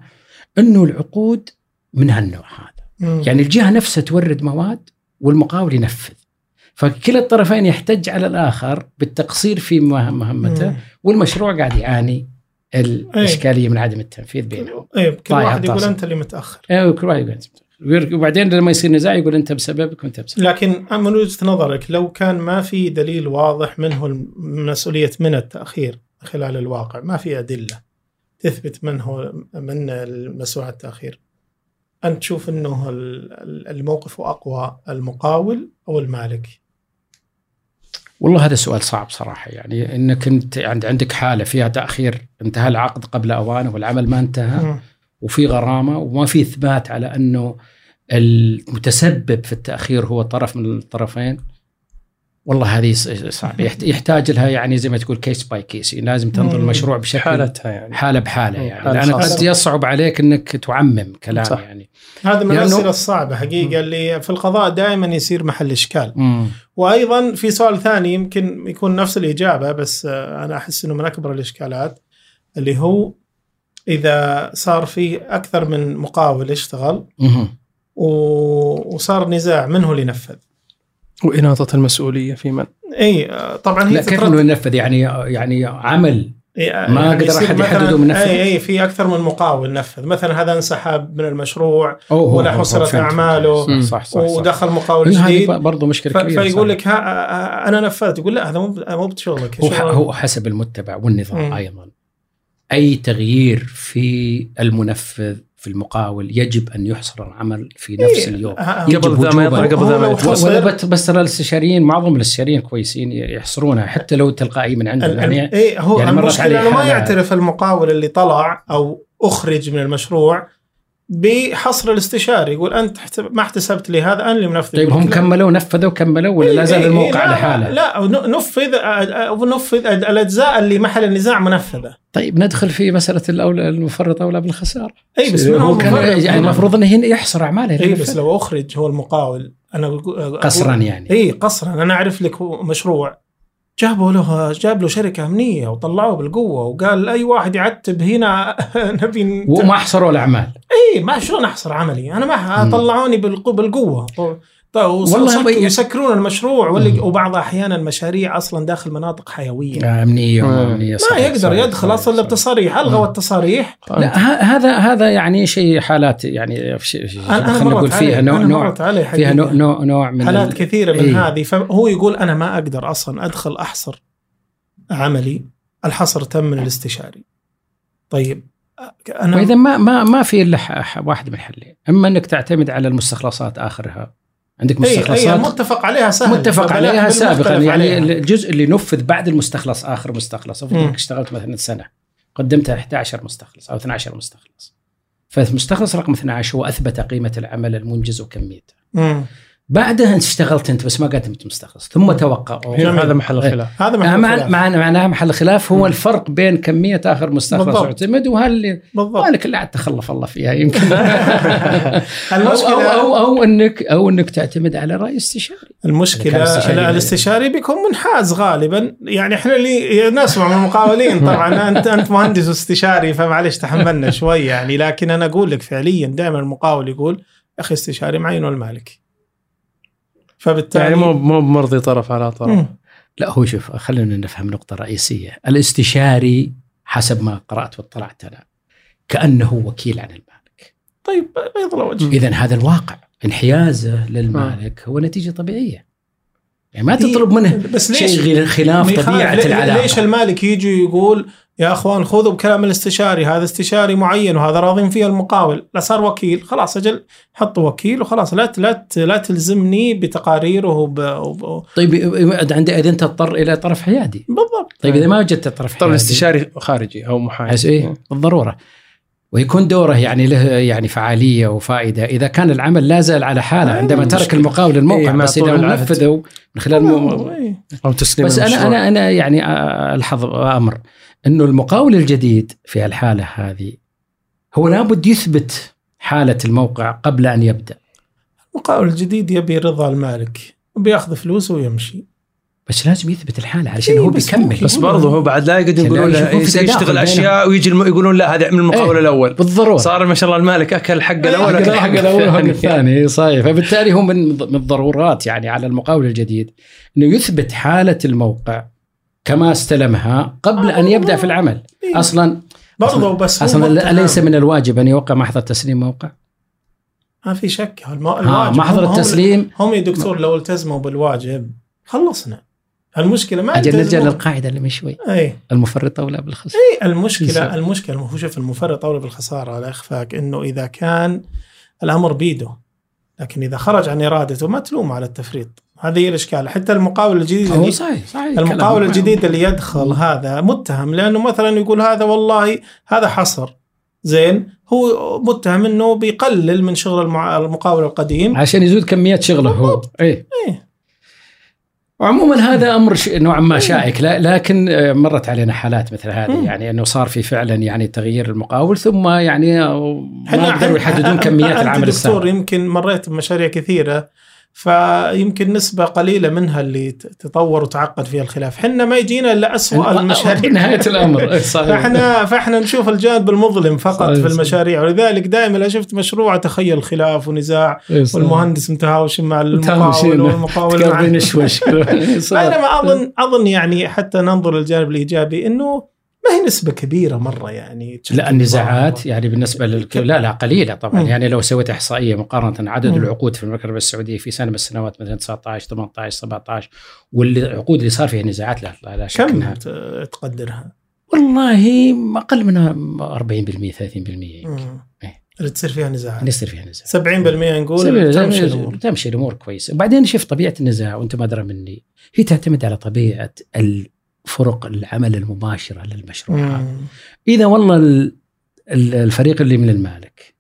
أنه العقود من هالنوع هذا مم. يعني الجهة نفسها تورد مواد والمقاول ينفذ فكلا الطرفين يحتج على الآخر بالتقصير في مه- مهمته مم. والمشروع قاعد يعاني الإشكالية من عدم التنفيذ بينهم اي كل واحد يقول. أنت اللي متأخر إيه، وكل واحد يقول أنت متأخر. وبعدين لما يصير نزاع يقول أنت بسببك وأنت بسببك. لكن من وجهه نظرك لو كان ما في دليل واضح منه مسؤولية من التأخير خلال الواقع ما في أدلة تثبت من هو من المسؤول عن التأخير؟ أنت تشوف إنه ال- ال- الموقف أقوى المقاول أو المالك؟ والله هذا سؤال صعب صراحة يعني أنت عند عندك حالة فيها تأخير انتهى العقد قبل أوانه والعمل ما انتهى مم. وفي غرامة وما في إثبات على أنه المتسبب في التأخير هو طرف من الطرفين والله هذه صعب يحت- يحتاج لها يعني زي ما تقول case by case لازم تنظر. المشروع بشكل حالتها يعني حالة بحالة. يعني حالة لأن. قد يصعب عليك إنك تعمم كلام صح. يعني هذا من الأسئلة الصعبة حقيقة اللي في القضاء دائما يصير محل إشكال مم. وأيضا في سؤال ثاني يمكن يكون نفس الإجابة بس آه، أنا أحس إنه من أكبر الإشكالات اللي هو إذا صار في أكثر من مقاول. و- وصار نزاع من هو اللي ينفذ وإناطة المسؤولية في من إي طبعا هي لا كيف إنه ينفذ يعني يعني عمل ما يعني قدر مثلاً- يحدده من نفسه؟ إي إي في أكثر من مقاول نفذ مثلا هذا انسحب من المشروع أوه ولا حصلت فهمت. أعماله. صح صح, صح. ودخل مقاول جديد برضه مشكلة كبيرة فيقول. لك ها أنا نفذت يقول لا هذا مو مو بشغلك هو حسب المتبع والنظام. أيضا أي تغيير في المنفذ في المقاول يجب أن يحصر العمل في نفس إيه، اليوم. ها- يجب قبل ما. يطلع قبل ما بس ترى الاستشاريين معظم الاستشاريين كويسين يحصرونها حتى لو تلقائي من عندهم يعني إيه هو يعني المشكلة إنه ما يعترف المقاول اللي طلع أو أخرج من المشروع بحصر الاستشاري يقول أنت ما احتسبت لي هذا أنا اللي منفذ طيب هم لا. كملوا نفذوا كملوا ولا لا زال إيه، إيه، الموقع لا، لحاله؟ لا ن- نفذ نفذ الأجزاء اللي محل النزاع منفذة طيب ندخل في مسألة الاولى المفرط أولى بالخسارة إي بس من هو كان؟ يعني المفروض إنه هنا يحصر أعماله إي. بس لو أخرج هو المقاول أنا قصرا يعني إي قصرا أنا أعرف لك مشروع جابوا له جاب له شركة أمنية وطلعوه بالقوة وقال أي واحد يعتب هنا نبي وما أحصروا الأعمال. اي ما شلون أحصر عملي؟ أنا ما. طلعوني بالقو- بالقوة. طيب والله هو- يسكرون المشروع. وبعض أحيانا المشاريع أصلا داخل مناطق حيوية امنيه وما مم. امنيه ما يقدر صحيح، يدخل أصلا صحيح. بتصاريح الغوا التصاريح لا ه- هذا هذا يعني شيء حالات يعني خلينا نقول مرت فيها نوع نوع فيها. نوع نوع, من حالات ال- كثيرة من إيه. هذه فهو يقول أنا ما أقدر أصلا أدخل أحصر عملي الحصر تم من الاستشاري طيب أنا وإذا ما ما ما في إلا واحد من الحلين إما إنك تعتمد على المستخلصات آخرها عندك اي اي مستخلصات؟ متفق عليها سهل متفق عليها سابقا. يعني عليها. الجزء اللي نفذ بعد المستخلص آخر مستخلص. أفرض اشتغلت مثلا سنة قدمت 11 مستخلص أو 12 مستخلص. فالمستخلص رقم 12 هو أثبت قيمة العمل المنجز وكميته. بعدها انت اشتغلت انت بس ما قدمت مستخلص ثم توقع هذا محل. الخلاف هذا محل مع خلاف. مع معناها محل خلاف هو. الفرق بين كمية آخر مستخلص. يعتمد وهل بالضبط مالك الا عاد تخلف الله فيها يمكن أو المشكلة أو أو, أو انك أو إنك تعتمد على رأي استشاري المشكلة استشاري لا، لا- الاستشاري بيكون منحاز غالبا يعني إحنا اللي نسمع من المقاولين طبعا انت أنت مهندس واستشاري فمعلش تحملنا شوي يعني لكن أنا أقول لك فعليا دائما المقاول يقول أخي استشاري معين المالك فبالتالي يعني مو مو مرضي طرف على طرف. مم. لا هو شوف خلينا نفهم نقطة رئيسية. الاستشاري حسب ما قرأت واطلعت أنا كأنه وكيل عن المالك. طيب بيض الوجه إذا هذا الواقع انحيازه للمالك هو نتيجة طبيعية. يعني ما تطلب منه بس ليش؟ شيء غير خلاف لي- العلاقة. ليش المالك يجي يقول يا أخوان خذوا بكلام الاستشاري هذا استشاري معين وهذا راضين فيه المقاول. لا صار وكيل خلاص أجل حطوا وكيل وخلاص. لا لا لا تلزمني بتقاريره وب... وب... طيب عندي أنت تضطر إلى طرف حيادي. بالضبط. طيب إذا ما وجدت طرف طبعا حيادي. الاستشاري خارجي أو محايد. حس إيه بالضرورة. ويكون دوره يعني له يعني فعالية وفائدة. إذا كان العمل لا زال على حالة آه، عندما ترك مشكلة. المقاول الموقع إيه، مع بس إذا. نفذوا من خلال م... إيه. أو تسليم بس أنا. أنا أنا يعني ألحظ أمر. إنه المقاول الجديد في الحالة هذه هو لابد يثبت حالة الموقع قبل أن يبدأ. المقاول الجديد يبي رضا المالك بياخذ فلوسه ويمشي. بس لازم يثبت الحالة علشان إيه، هو بس بيكمل. بس برضه هو بعد لا يقدر يقولون له يشتغل. أشياء ويجي الم... يقولون لا هذا من المقاول إيه. الأول. بالضرورة. صار ما شاء الله المالك أكل حق الأول حق اكل الحق الأول وحق الثاني. صحيح. فبالتالي هو من من الضرورات يعني على المقاول الجديد إنه يثبت حالة الموقع كما استلمها قبل أن يبدأ في العمل. إيه. أصلا برضه بس أصلا متهم. ليس من الواجب أن يوقع محضر تسليم موقع؟ ما في شك. الواجب محضر التسليم. هم يا دكتور لو التزموا بالواجب خلصنا. المشكلة ما أجل نرجع. للقاعدة اللي من شوي. اي المفرط أولى بالخسر اي المشكلة. المشكلة هو شوف المفرط أولى بالخسارة على اخفاك إنه إذا كان الأمر بيده لكن إذا خرج عن إرادته ما تلوم على التفريط. هذه هي الإشكال. حتى المقاول الجديد اللي صحيح صحيح المقاول. الجديد اللي يدخل هذا متهم لأنه مثلا يقول هذا والله هذا حصر. زين هو متهم إنه بيقلل من شغل المقاول القديم. عشان يزود كميات شغله هو. إيه. إيه. وعموما هذا أمر ش- نوعا ما شائك لا- لكن آه، مرت علينا حالات مثل هذه. يعني إنه صار في فعلا يعني تغيير المقاول ثم يعني آه، ما قدروا يحددون كميات دكتور العمل السابق. يمكن مريت بمشاريع كثيرة. فيمكن نسبة قليلة منها اللي تطور وتعقد فيها الخلاف. حنا ما يجينا إلا أسوأ المشاريع. نهاية الأمر. صحيح. فاحنا فإحنا نشوف الجانب المظلم فقط صحيح، في. المشاريع. ولذلك دائما لو شفت مشروع اتخيل خلاف ونزاع صحيح. والمهندس متهاوش مع. المقاول والمقاول مع شوش بينما اظن أظن يعني حتى ننظر للجانب الإيجابي إنه ما هي نسبة كبيرة مرة يعني لا النزاعات يعني بالنسبة لل... لا لا قليلة طبعا مم. يعني لو سويت إحصائية مقارنة عدد مم. العقود في المملكة العربية السعودية في سنة من السنوات مثلا 19 18 17 والعقود اللي صار فيها نزاعات لا لا, لا شك كم إنها- تقدرها؟ والله أقل منها 40% 30% يمكن. إيه. اللي تصير فيها نزاعات يعني يصير فيها نزاع 70% نقول تمشي تمشي الأمور تمشي الأمور كويس وبعدين شوف طبيعة النزاع وأنت ما أدرى مني هي تعتمد على طبيعة الفرق العمل المباشرة للمشروعات مم. إذا والله ال- ال- الفريق اللي من المالك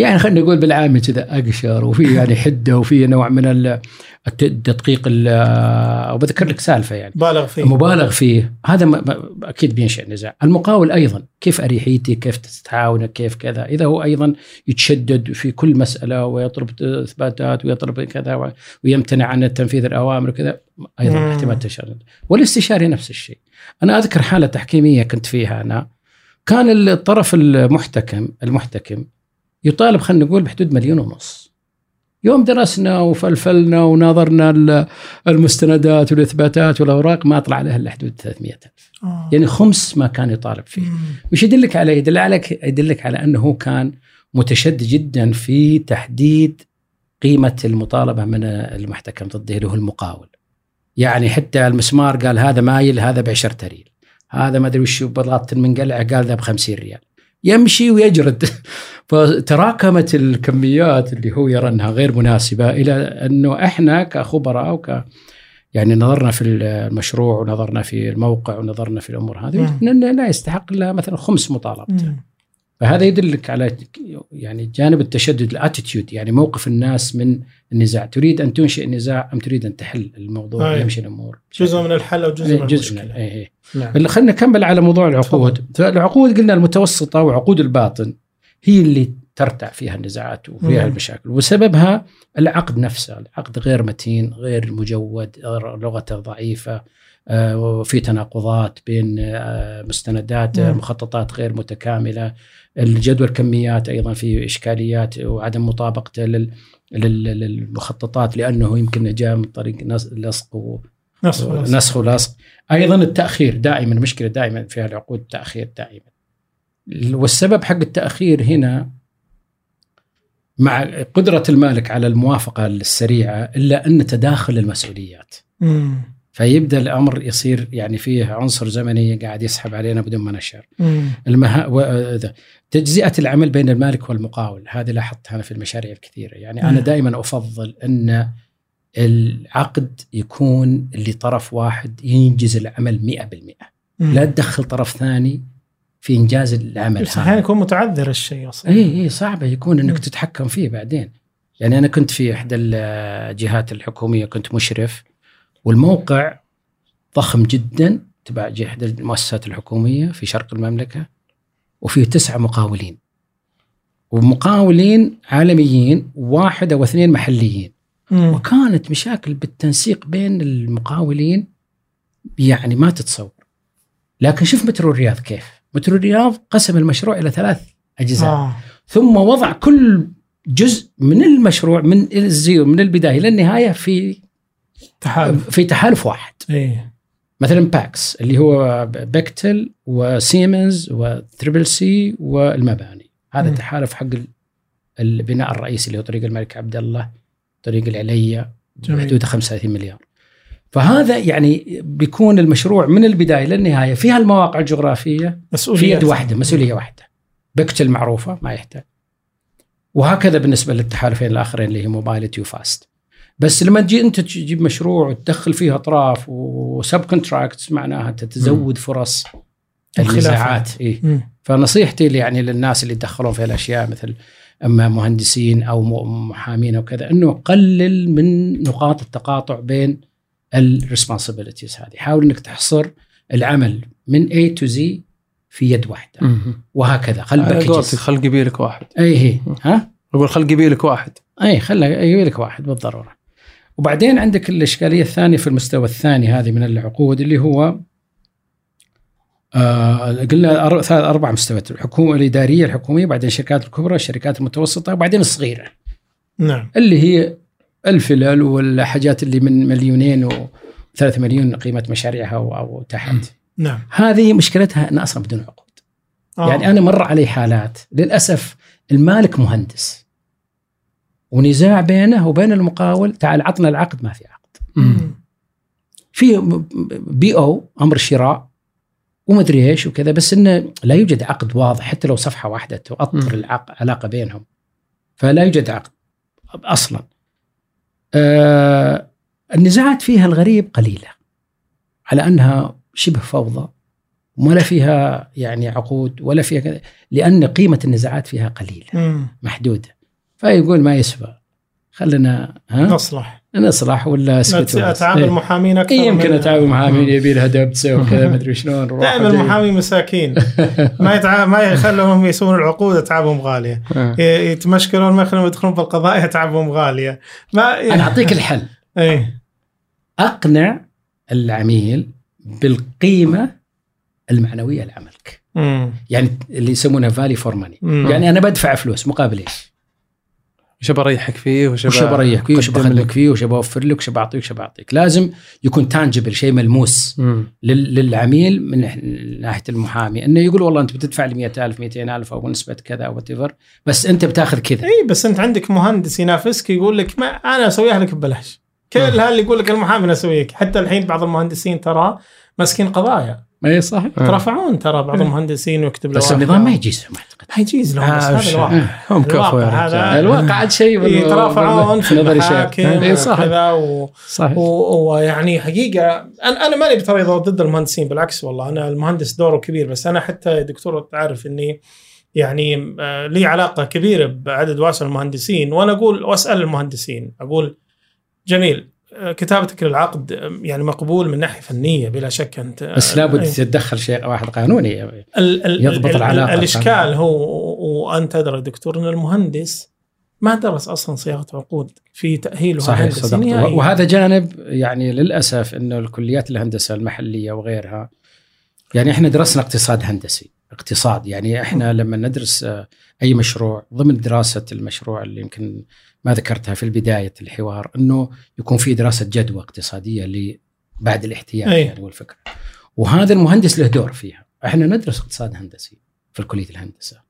يعني خلينا نقول بالعامي كذا أقشر وفي يعني حدة وفي نوع من ال- الت- التدقيق ال- وبذكر لك سالفة يعني. بالغ فيه. مبالغ فيه. هذا ما- أكيد بينشأ نزاع. المقاول أيضا كيف أريحيتي؟ كيف تتعاون كيف كذا؟ إذا هو أيضا يتشدد في كل مسألة ويطلب إثباتات ويطلب كذا ويمتنع عن تنفيذ الأوامر وكذا أيضا مم. احتمال تشدد والاستشاري نفس الشيء. أنا أذكر حالة تحكيمية كنت فيها أنا. كان الطرف المحتكم المحتكم يطالب خلينا نقول بحدود مليون ونص. يوم درسنا وفلفلنا وناظرنا ال- المستندات والإثباتات والأوراق ما طلع لها إلا حدود 300 ألف. آه. يعني خمس ما كان يطالب فيه. مم. وش يدلك على يدل عليك يدلك على أنه هو كان متشدد جدا في تحديد قيمة المطالبة من المحتكم ضده اللي هو المقاول. يعني حتى المسمار قال هذا مايل هذا ب 10 ريال هذا ما أدري وش بلاط المنقلع قال ذا ب 50 ريال. يمشي ويجرد فتراكمت الكميات اللي هو يرى أنها غير مناسبة إلى أنه إحنا كخبراء وك يعني نظرنا في المشروع ونظرنا في الموقع ونظرنا في الأمور هذه مم. إنه لا يستحق إلا مثلا خمس مطالبته مم. فهذا يدلك على يعني جانب التشدد الأتيتيود يعني موقف الناس من النزاع تريد أن تنشئ نزاع أم تريد أن تحل الموضوع أي. ويمشي الأمور جزء من الحل وجزء من جزء من المشكلة إيه. نعم. خلينا نكمل على موضوع العقود العقود قلنا المتوسطة وعقود الباطن هي اللي ترتع فيها النزاعات وفيها مم. المشاكل وسببها العقد نفسه العقد غير متين غير مجود لغته ضعيفة آه، وفي تناقضات بين آه، مستندات آه،. مخططات غير متكاملة الجدول كميات أيضا في إشكاليات وعدم مطابقته لل لل- للمخططات لأنه يمكن جاء من طريق لصق و- نفس الوصف. نسخ ولصق أيضا التأخير دائما مشكله دائما في العقود تاخير دائما والسبب حق التأخير هنا مع قدرة المالك على الموافقة السريعة إلا أن تداخل المسؤوليات مم. فيبدأ الأمر يصير يعني فيه عنصر زمني قاعد يسحب علينا بدون ما نشعر. المها... و... ذا. تجزئة العمل بين المالك والمقاول هذه لاحظتها أنا في المشاريع الكثيرة يعني أنا مم. دائما أفضل أن العقد يكون اللي طرف واحد ينجز العمل 100% مم. لا تدخل طرف ثاني في إنجاز العمل بس أحيانا هذا يكون متعذر الشيء أصلا اي اي صعبة يكون إنك مم. تتحكم فيه بعدين يعني أنا كنت في إحدى الجهات الحكومية كنت مشرف والموقع ضخم جدا تبع احدى المؤسسات الحكومية في شرق المملكة وفيه تسعه مقاولين. ومقاولين عالميين واحد أو اثنين محليين. مم. وكانت مشاكل بالتنسيق بين المقاولين يعني ما تتصور. لكن شوف مترو الرياض كيف. مترو الرياض قسم المشروع إلى ثلاث أجزاء. آه. ثم وضع كل جزء من المشروع من الزيرو من البداية إلى النهاية في تحالف. في تحالف واحد. إيه. مثلا باكس اللي هو بيكتل وسيمنز وتريبل سي والمباني. هذا مم. تحالف حق ال- البناء الرئيسي اللي هو طريق الملك عبد الله طريق العليا. بحدود 35 مليار. فهذا يعني بيكون المشروع من البداية للنهاية فيها المواقع الجغرافية. في مسؤولية يد واحدة مسؤولية واحدة. بكتل معروفة ما يحتاج. وهكذا بالنسبة للتحالفين الآخرين اللي هي موبيليتي وفاست بس لما تجي انت تجيب مشروع وتدخل فيه اطراف و subcontracts معناها انت تزود فرص. النزاعات إيه؟ فنصيحتي يعني للناس اللي يتدخلون في الاشياء مثل أما مهندسين أو م- محامين أو كذا إنه قلل من نقاط التقاطع بين ال responsibilities هذه. حاول إنك تحصر العمل من A to Z في يد واحدة. مم. وهكذا خل packages خل قبيلك واحد. اي هي ها؟ أقول خل قبيلك واحد. اي خلى يجي لك واحد بالضرورة. وبعدين عندك الإشكالية الثانية في المستوى الثاني هذه من العقود اللي هو آه قلنا ثلاث أربع مستويات الحكومة الإدارية الحكومية بعدين الشركات الكبرى الشركات المتوسطة وبعدين الصغيرة. نعم. اللي هي الفلل والحاجات اللي من مليونين و3 مليون قيمة مشاريعها أو, أو تحت. نعم. هذه مشكلتها انها أصلا بدون عقود. آه. يعني أنا مر علي حالات للأسف المالك مهندس. ونزاع بينه وبين المقاول تعال عطنا العقد ما في عقد. في بي أو أمر شراء ومدري إيش وكذا بس إنه لا يوجد عقد واضح حتى لو صفحة واحدة تؤطر. العلاقة بينهم فلا يوجد عقد أصلا آه النزاعات فيها الغريب قليلة على أنها شبه فوضى ولا فيها يعني عقود ولا فيها كذا لأن قيمة النزاعات فيها قليلة. محدودة فيقول ما يسوى خلينا ها نصلح نصلح ولا أسكت. أتعامل إيه. محامين أكثر إيه يمكن أتعامل مع مين يبي لها دبسه وكذا مدري شلون نروح دائما وجاي. المحامين مساكين ما يتع... ما يخلونهم يسوون العقود أتعابهم غالية آه. يتمشكلون ما يخلونهم يدخلون بالقضاء أتعابهم غالية ما أنا أعطيك الحل إيه أقنع العميل بالقيمة المعنوية لعملك. يعني اللي يسمونها فالي فور ماني. يعني أنا بدفع فلوس مقابل إيش؟ وش بريحك فيه وش وش بريحك فيه وش بخدمك لك. فيه وش بعطيك وش بعطيك وش بعطيك لازم يكون تانجبل شيء ملموس مم. لل- للعميل من ناح- ناحية المحامي. إنه يقول والله أنت بتدفع لي 100000 200000 أو نسبة كذا أو whatever بس أنت بتاخذ كذا. إي بس أنت عندك مهندس ينافسك يقول لك ما أنا أسويها لك ببلاش. كل هذا اللي يقول لك المحامي أنا أسويك. حتى الحين بعض المهندسين ترى ماسكين قضايا. اي صح آه. ترفعون ترى بعض المهندسين ويكتب بس. النظام ما يجيزهم اعتقد ما يجيز لهم بس آه، هذا الواقع. هم كفو يا الواقع رجال. هذا الواقع عاد شيء يترافعون في نظري شيء. المحاكم اي صح وكذا ويعني حقيقة أنا أنا ماني ترى ضد المهندسين بالعكس والله. أنا المهندس دوره كبير بس أنا حتى يا دكتور تعرف إني يعني آه، لي علاقة كبيرة بعدد واسع من المهندسين وأنا أقول وأسأل المهندسين أقول جميل. كتابتك للعقد آه، يعني مقبول من ناحية فنية بلا شك أنت بس لابد. تتدخل شيء واحد قانوني ال ال يضبط ال- العلاقة. الإشكال هو وأنت تدري دكتور إن المهندس ما درس أصلا صياغة عقود في تأهيله صحيح صدقت. وهذا جانب يعني للأسف إنه الكليات الهندسة المحلية وغيرها يعني إحنا درسنا اقتصاد هندسي اقتصاد. يعني إحنا لما ندرس آه، أي مشروع ضمن دراسة المشروع اللي يمكن ما ذكرتها في بدايه الحوار إنه يكون في دراسة جدوى اقتصادية ل بعد الاحتياج أي. يعني والفكرة وهذا المهندس له دور فيها. إحنا ندرس اقتصاد هندسي في كليه الهندسة.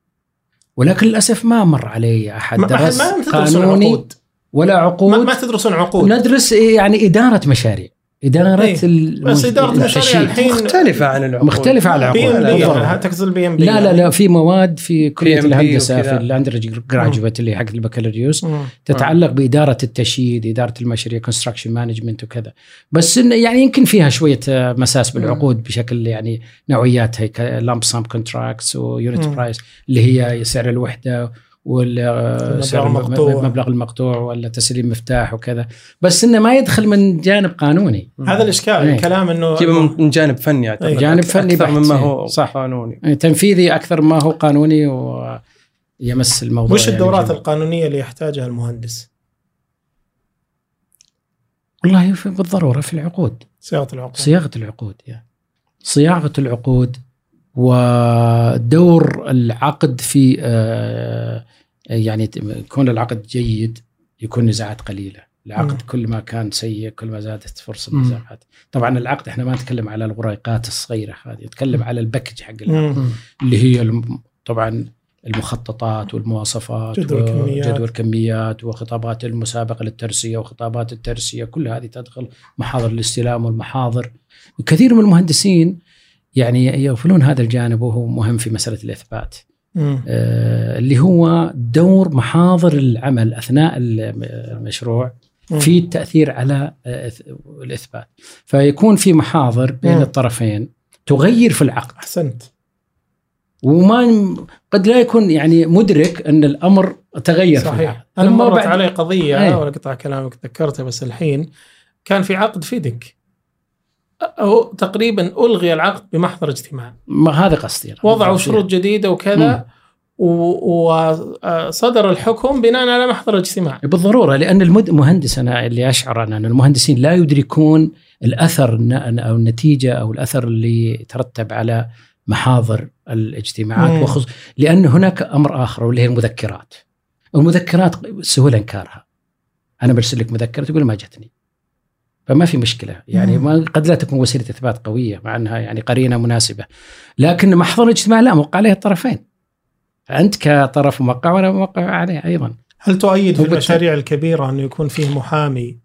ولكن للأسف ما مر علي أحد ما, ما, درس ما تدرسون قانوني عقود. ولا عقود ما, ما تدرسون عقود. ندرس يعني إدارة مشاريع. اداره إيه. بس إدارة المشاريع. الحين مختلفة عن العقود مختلفة عن بي. تقصد ال PMP لا لا لا في مواد في كلية الهندسة. في ال undergraduate اللي حق البكالوريوس. تتعلق بإدارة التشييد إدارة المشاريع construction management وكذا بس إن يعني يمكن فيها شوية آه، مساس بالعقود بشكل يعني نوعياتها lump sum contracts و unit. price اللي هي سعر الوحدة والسعر المقطوع. المبلغ المقطوع ولا تسليم مفتاح وكذا بس إنه ما يدخل من جانب قانوني هذا الإشكال إيه. الكلام إنه جيبه من جانب فني أعتقد أي. جانب فني أكثر. مما هو صح. قانوني يعني تنفيذي أكثر ما هو قانوني ويمس الموضوع وش يعني الدورات جميل. القانونية اللي يحتاجها المهندس؟ والله بالضرورة في العقود صياغة العقود صياغة العقود يعني صياغة العقود ودور العقد في آه، يعني ت- يكون العقد جيد يكون نزاعات قليلة العقد. كل ما كان سيء كل ما زادت فرصة. النزاعات طبعا العقد إحنا ما نتكلم على الورقات الصغيرة هذه نتكلم على الباكج حق العقد. اللي هي الم- طبعا المخططات والمواصفات جدول الكميات. وجدول الكميات وخطابات المسابقة للترسية وخطابات الترسية كل هذه تدخل محاضر الاستلام والمحاضر كثير من المهندسين يعني يغفلون هذا الجانب وهو مهم في مسألة الإثبات. آه، اللي هو دور محاضر العمل أثناء المشروع. في التأثير على آه، الإثبات فيكون في محاضر بين مم. الطرفين تغير في العقد أحسنت وما قد لا يكون يعني مدرك أن الأمر تغير في صحيح أنا مرت بعد- علي قضية أي. ولا قطع كلامك ذكرتها بس الحين كان في عقد فيدك أو تقريبا ألغي العقد بمحضر اجتماع ما هذا قصدي. وضعوا شروط جديدة وكذا وصدر الحكم بناء على محضر الاجتماع بالضرورة لأن المد- المهندس أنا اللي أشعر أنا أن المهندسين لا يدركون الأثر أو النتيجة أو الأثر اللي يترتب على محاضر الاجتماعات مم. وخص... لأن هناك أمر آخر واللي هي المذكرات. المذكرات سهولة إنكارها. أنا برسل لك مذكرة تقول ما جتني. فما في مشكلة يعني. ما قد لا تكون وسيلة إثبات قوية مع أنها يعني قرينة مناسبة. لكن محضر الاجتماع لا موقع عليه الطرفين. فأنت كطرف موقع وأنا موقع عليه أيضا. هل تؤيد في المشاريع الكبيرة انه يكون فيه محامي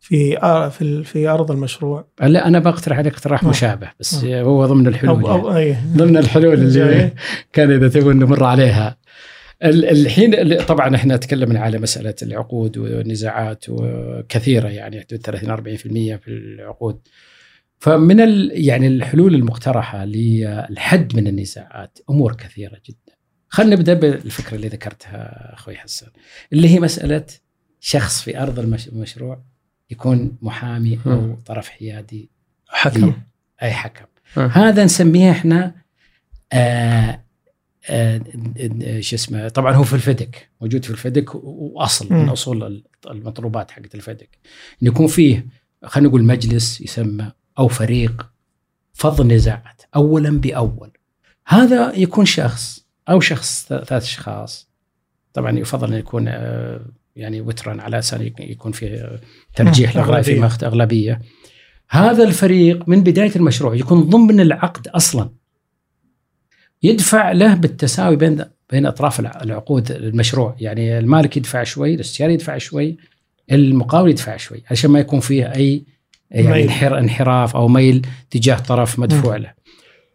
في في في أرض المشروع لا أنا بقترح عليك اقتراح آه. مشابه بس آه. هو ضمن الحلول أو أو يعني. ضمن الحلول اللي. كان إذا تبون نمر عليها الحين ال- طبعا إحنا تكلمنا على مسألة العقود والنزاعات وكثيرة يعني حدود 30 40% في العقود فمن يعني الحلول المقترحة للحد من النزاعات أمور كثيرة جدا خلينا نبدأ بالفكرة اللي ذكرتها أخوي حسن اللي هي مسألة شخص في أرض المش- المشروع يكون محامي أو. طرف حيادي حكم أي حكم. هذا نسميه إحنا آه، شو اسمه طبعا هو في الفدك موجود في الفدك واصل من. أصول المطلوبات حقت الفدك إن يكون فيه خلينا نقول مجلس يسمى أو فريق فض نزاعات اولا بأول. هذا يكون شخص أو شخص ثلاث أشخاص. طبعا يفضل أن يكون آه، يعني وترا على أساس يكون فيه ترجيح للراي في أغلبية. هذا الفريق من بداية المشروع يكون ضمن العقد أصلا. يدفع له بالتساوي بين بين أطراف الع- العقود المشروع. يعني المالك يدفع شوي الاستشاري يدفع شوي المقاول يدفع شوي عشان ما يكون فيه اي يعني. انحر- انحراف أو ميل تجاه طرف مدفوع له.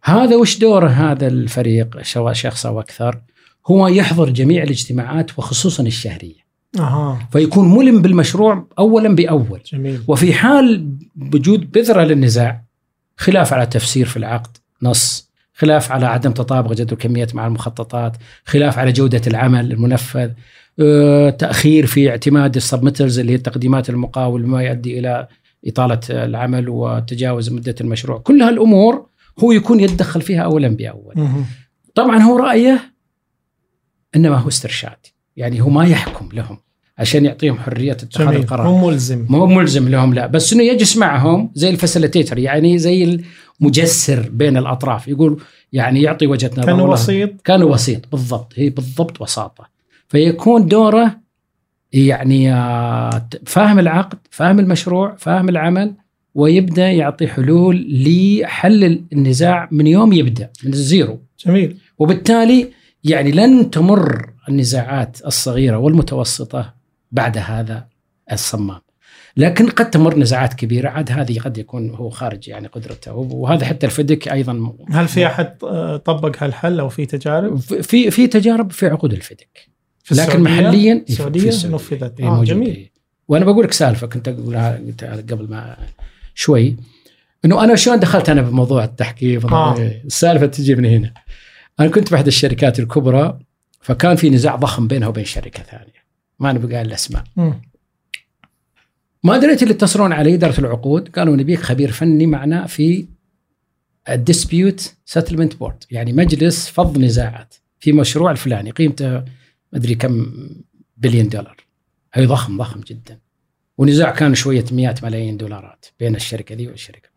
هذا وش دوره هذا الفريق سواء شخص أو أكثر؟ هو يحضر جميع الاجتماعات وخصوصا الشهرية. أها. فيكون ملم بالمشروع اولا بأول. جميل. وفي حال وجود بذرة للنزاع خلاف على تفسير في العقد نص. خلاف على عدم تطابق جدول الكميات مع المخططات خلاف على جودة العمل المنفذ آه، تأخير في اعتماد السبمترز اللي هي تقديمات المقاول ما يؤدي إلى إطالة العمل وتجاوز مدة المشروع. كل هالأمور هو يكون يتدخل فيها أولا بأول. طبعا هو رأيه إنما هو استرشاد يعني هو ما يحكم لهم عشان يعطيهم حرية اتخاذ القرار. مو ملزم. مو ملزم لهم لا. بس إنه يجلس معهم زي الفاسيليتيتر يعني زي المجسر بين الأطراف. يقول يعني يعطي وجهة نظر والله وسيط. كان وسيط بالضبط. هي بالضبط وساطة. فيكون دوره يعني آه، فاهم العقد فاهم المشروع فاهم العمل ويبدأ يعطي حلول لحل النزاع من يوم يبدأ من الزيرو. جميل. وبالتالي يعني لن تمر النزاعات الصغيرة والمتوسطة بعد هذا الصمام. لكن قد تمر نزاعات كبيرة. عاد هذه قد يكون هو خارج يعني قدرته. وهذا حتى الفدك أيضا هل في أحد آه، طبق هالحل أو في تجارب؟ في في تجارب في عقود الفدك في لكن السعودية؟ محليا في السعودية؟ السعودية. نفذت. إيه موجود. جميل. إيه. وأنا بقول لك سالفة كنت أقولها قبل ما شوي. إنه أنا شلون دخلت أنا بموضوع التحكيم آه. إيه، السالفة تجي من هنا. أنا كنت بأحد الشركات الكبرى فكان في نزاع ضخم بينها وبين شركة ثانية. ما نبي قال الاسماء. ما دريت اللي يتصلون علي إدارة العقود قالوا نبيك خبير فني معنا في ال dispute settlement board يعني مجلس فض نزاعات في مشروع الفلاني قيمته ما أدري كم بليون دولار. هي ضخم ضخم جدا. ونزاع كان شوية مئات ملايين دولارات بين الشركة ذي والشركة.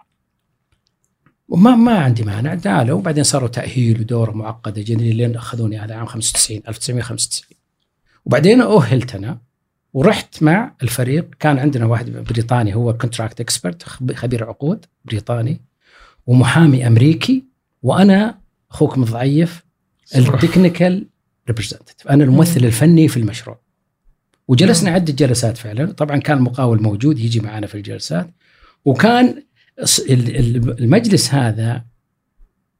وما ما عندي مانع تعالوا وبعدين صاروا تأهيل ودوره معقدة جدا لين أخذوني هذا عام 95 1995 وبعدين اؤهلت أنا ورحت مع الفريق. كان عندنا واحد بريطاني هو contract expert خبير عقود بريطاني ومحامي أمريكي وأنا اخوكم الضعيف ال technical representative أنا الممثل الفني في المشروع. وجلسنا عدة جلسات فعلا. طبعا كان المقاول موجود يجي معنا في الجلسات. وكان المجلس هذا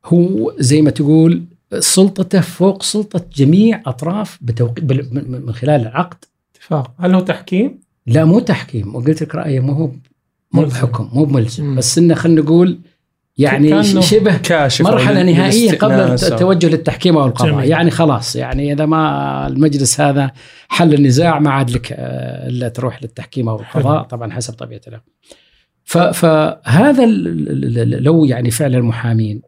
هو زي ما تقول سلطته فوق سلطة جميع أطراف بتوقي بال- من من خلال العقد اتفاق هل هو تحكيم؟ لا مو تحكيم. وقلت لك رأيي مو هو مو. بحكم مو بملزم. بس إنه خلينا نقول يعني شبه كاشف مرحلة نهائية قبل التوجه للتحكيم أو القضاء. جميل. يعني خلاص يعني إذا ما المجلس هذا حل النزاع ما عاد لك آه، إلا تروح للتحكيم أو القضاء طبعا حسب طبيعة الأمر. فهذا لو يعني فعلا المحامين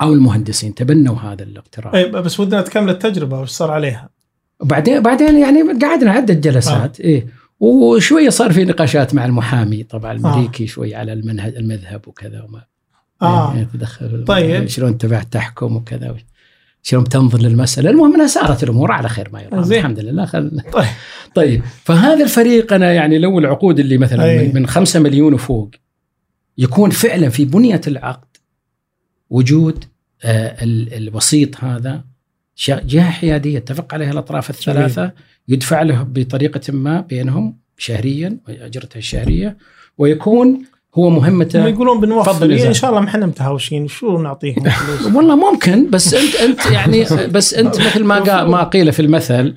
أو المهندسين تبنوا هذا الاقتراح إيه، بس ودنا تكمل التجربه وش صار عليها؟ وبعدين بعدين يعني قعدنا عدة جلسات إيه وشوية صار في نقاشات مع المحامي طبعا الامريكي شوي على المنهج المذهب وكذا وما آه يعني تدخل طيب. شلون تبع تحكم وكذا شلون تنظر للمسألة المهم إنها سارت الأمور على خير ما يرام. الحمد لله خل... طيب. طيب فهذا الفريق أنا يعني لو العقود اللي مثلا أي. من, من 5 مليون وفوق يكون فعلا في بنية العقد وجود آه ال- الوسيط هذا جهة حيادية اتفق عليها الأطراف الثلاثة. يدفع له بطريقة ما بينهم شهريا أجرته الشهرية. ويكون هو هم مهمته يقولون بنوفر إن. شاء الله ما إحنا متهاوشين. شو نعطيهم؟ فلوس. والله ممكن بس انت أنت يعني بس أنت مثل ما ما قيل في المثل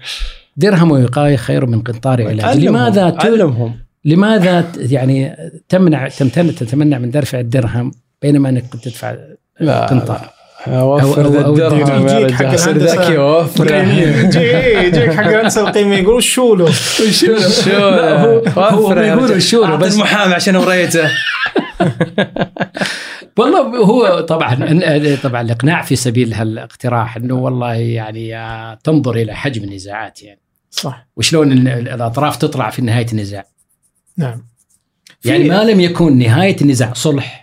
درهم وقايه خير من قنطار علاج لماذا ت- علمهم. لماذا يعني تمنع تمتنع تتمنع من دفع الدرهم بينما أنك تدفع لا. قنطار؟ أوفر ذا الدرهم يا رجال. صير الهندسة. ذكي يجي يجيك حق الهندسة القيمه يقول له شو لا، هو- بيقولوا الشورى، بس- المحامي عشان وريته. والله هو طبعا طبعا الإقناع في سبيل هالاقتراح إنه والله يعني تنظر إلى حجم النزاعات يعني. صح. وشلون ال- ال- الأطراف تطلع في نهاية النزاع. نعم. يعني ما لم يكن نهاية النزاع صلح.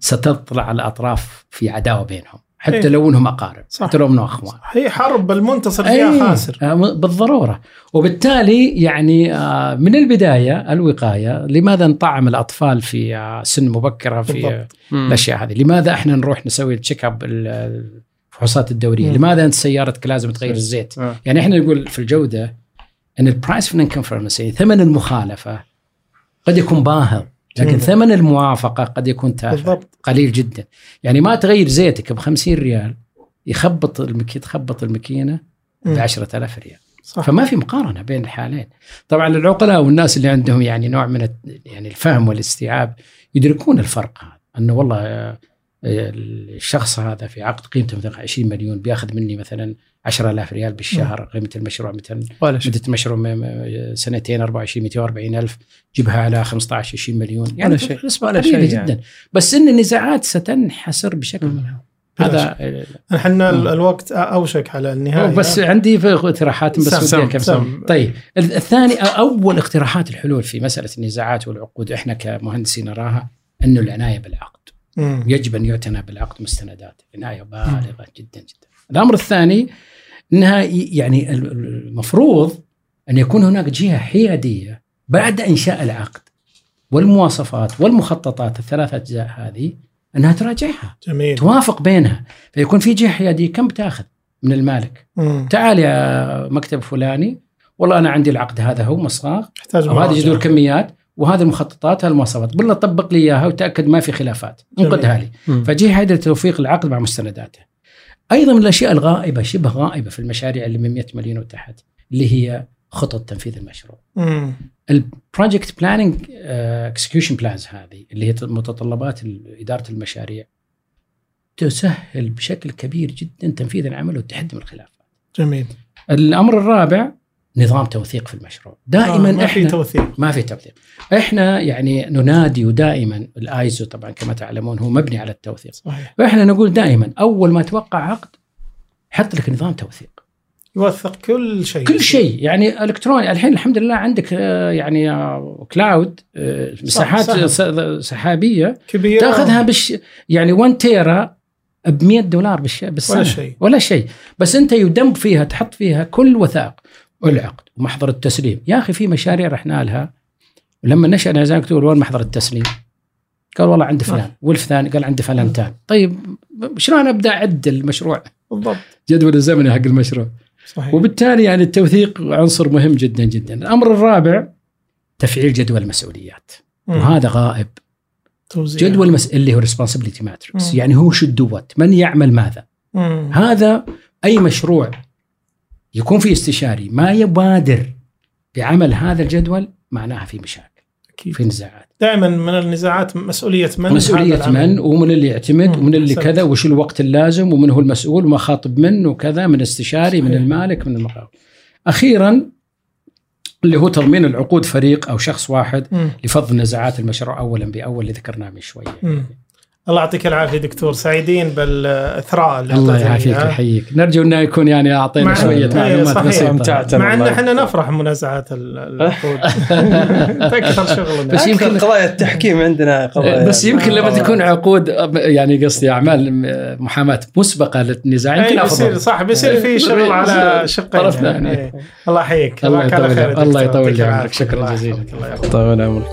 ستطلع الأطراف في عداوة بينهم حتى إيه. لو إنهم أقارب صح. حتى لو إنهم أخوان. هي حرب المنتصر فيها أي، خاسر. آه، بالضرورة. وبالتالي يعني آه، من البداية الوقاية لماذا نطعم الأطفال في آه، سن مبكرة في بالضبط. الأشياء هذه؟ لماذا إحنا نروح نسوي التشيك اب ال- الفحوصات الدورية؟ مم. لماذا أنت سيارتك لازم تغير الزيت؟ آه. يعني إحنا نقول في الجودة إن ال price of conformance ثمن المخالفة قد يكون باهظ. لكن مم. ثمن الموافقة قد يكون تافه بالضبط. قليل جدا. يعني ما تغير زيتك ب 50 ريال يخبط المكي تخبط الماكينة ب مم. 10000 ريال. صح. فما في مقارنة بين الحالين. طبعا العقلاء والناس اللي عندهم يعني نوع من يعني الفهم والاستيعاب يدركون الفرق هذا. أنه والله الشخص هذا في عقد قيمته مثلا 20 مليون بياخذ مني مثلا 10000 ريال بالشهر قيمة المشروع مثلا ولا شيء مدة المشروع سنتين 24 240 ألف جيبها على 15 20 مليون يعني ولا شيء. نسبه ولا قليله شيء جدا يعني. بس إن النزاعات ستنحسر بشكل. منها هذا إحنا. الوقت أوشك على النهاية بس عندي في اقتراحات بس سم- أكمل. سم. طيب الثاني أول اقتراحات الحلول في مسألة النزاعات والعقود إحنا كمهندسين نراها انه العناية بالعقد مم. يجب أن يعتنى بالعقد مستندات عناية بالغة جدا جدا الأمر الثاني إنها يعني ال- ال- المفروض أن يكون هناك جهة حيادية بعد إنشاء العقد والمواصفات والمخططات الثلاثة أجزاء هذه أنها تراجعها جميل توافق بينها فيكون في جهة حيادية كم بتأخذ من المالك مم. تعال يا مكتب فلاني والله أنا عندي العقد هذا هو مصاغ يحتاج أو هذه مراجعة. جدول كميات وهذه المخططات المواصفات بالله طبق لي إياها وتأكد ما في خلافات. انقدها لي. فجي هذا توفيق العقد مع مستنداته. أيضا من الأشياء الغائبة شبه غائبة في المشاريع اللي من 100 مليون وتحت اللي هي خطط تنفيذ المشروع. ال project planning execution plans هذه اللي هي متطلبات إدارة المشاريع تسهل بشكل كبير جدا تنفيذ العمل والتحدي من الخلافات. جميل. الأمر الرابع نظام توثيق في المشروع. دائما آه ما في إحنا توثيق. ما في توثيق. إحنا يعني ننادي ودائما الآيزو طبعا كما تعلمون هو مبني على التوثيق. صحيح. فاحنا نقول دائما أول ما توقع عقد حط لك نظام توثيق. يوثق كل شيء. كل شيء. يعني إلكتروني الحين الحمد لله عندك آه، يعني آه، كلاود آه، مساحات سهل. س- سحابية. كبير تأخذها بش يعني 1 تيرا ب 100 دولار. بالسنه ولا شيء. ولا شيء. بس أنت يدمب فيها تحط فيها كل وثائق. والعقد ومحضر التسليم. يا أخي في مشاريع رحنا لها ولما نشأنا زي ما تقول وين محضر التسليم؟ قال والله عند فلان. والفلان قال عند فلانتان. طيب شلون أبدأ أعد المشروع؟ بالضبط. جدول الزمني حق المشروع. صحيح. وبالتالي يعني التوثيق عنصر مهم جدا جدا. الأمر الرابع تفعيل جدول المسؤوليات. مم. وهذا غائب. توزيع. جدول المس... اللي هو matrix. مم. يعني هو شو دوت من يعمل ماذا؟ مم. هذا أي مشروع يكون في استشاري ما يبادر بعمل هذا الجدول معناها في مشاكل أكيد. في نزاعات دائما من النزاعات مسؤولية من مسؤولية. من ومن اللي يعتمد. ومن اللي أحسنت. كذا وش الوقت اللازم ومن هو المسؤول وما خاطب من وكذا من استشاري من صحيح. المالك من المقاول أخيرا اللي هو تضمين العقود فريق أو شخص واحد مم. لفض نزاعات المشروع اولا بأول اللي ذكرناه من شوية مم. الله يعطيك العافية دكتور سعيدين بالإثراء اللي الله يعافيك. ويحييك نرجو إنه يكون يعني أعطينا شوية إيه، معلومات صحيح. بسيطة. مع إن إحنا. نفرح بمنازعات ال- العقود تكثر شغلنا بس يمكن- قضايا التحكيم عندنا قضايا بس يمكن لما آه. تكون عقود يعني قصدي أعمال محاماة مسبقة للنزاع يمكن أي بيصير افضل صح بيصير في شغل على شقين يعني. إيه. الله يحييك الله يطول- الله. يطول عمرك. شكراً جزيلاً. الله يحفظك. طول عمرك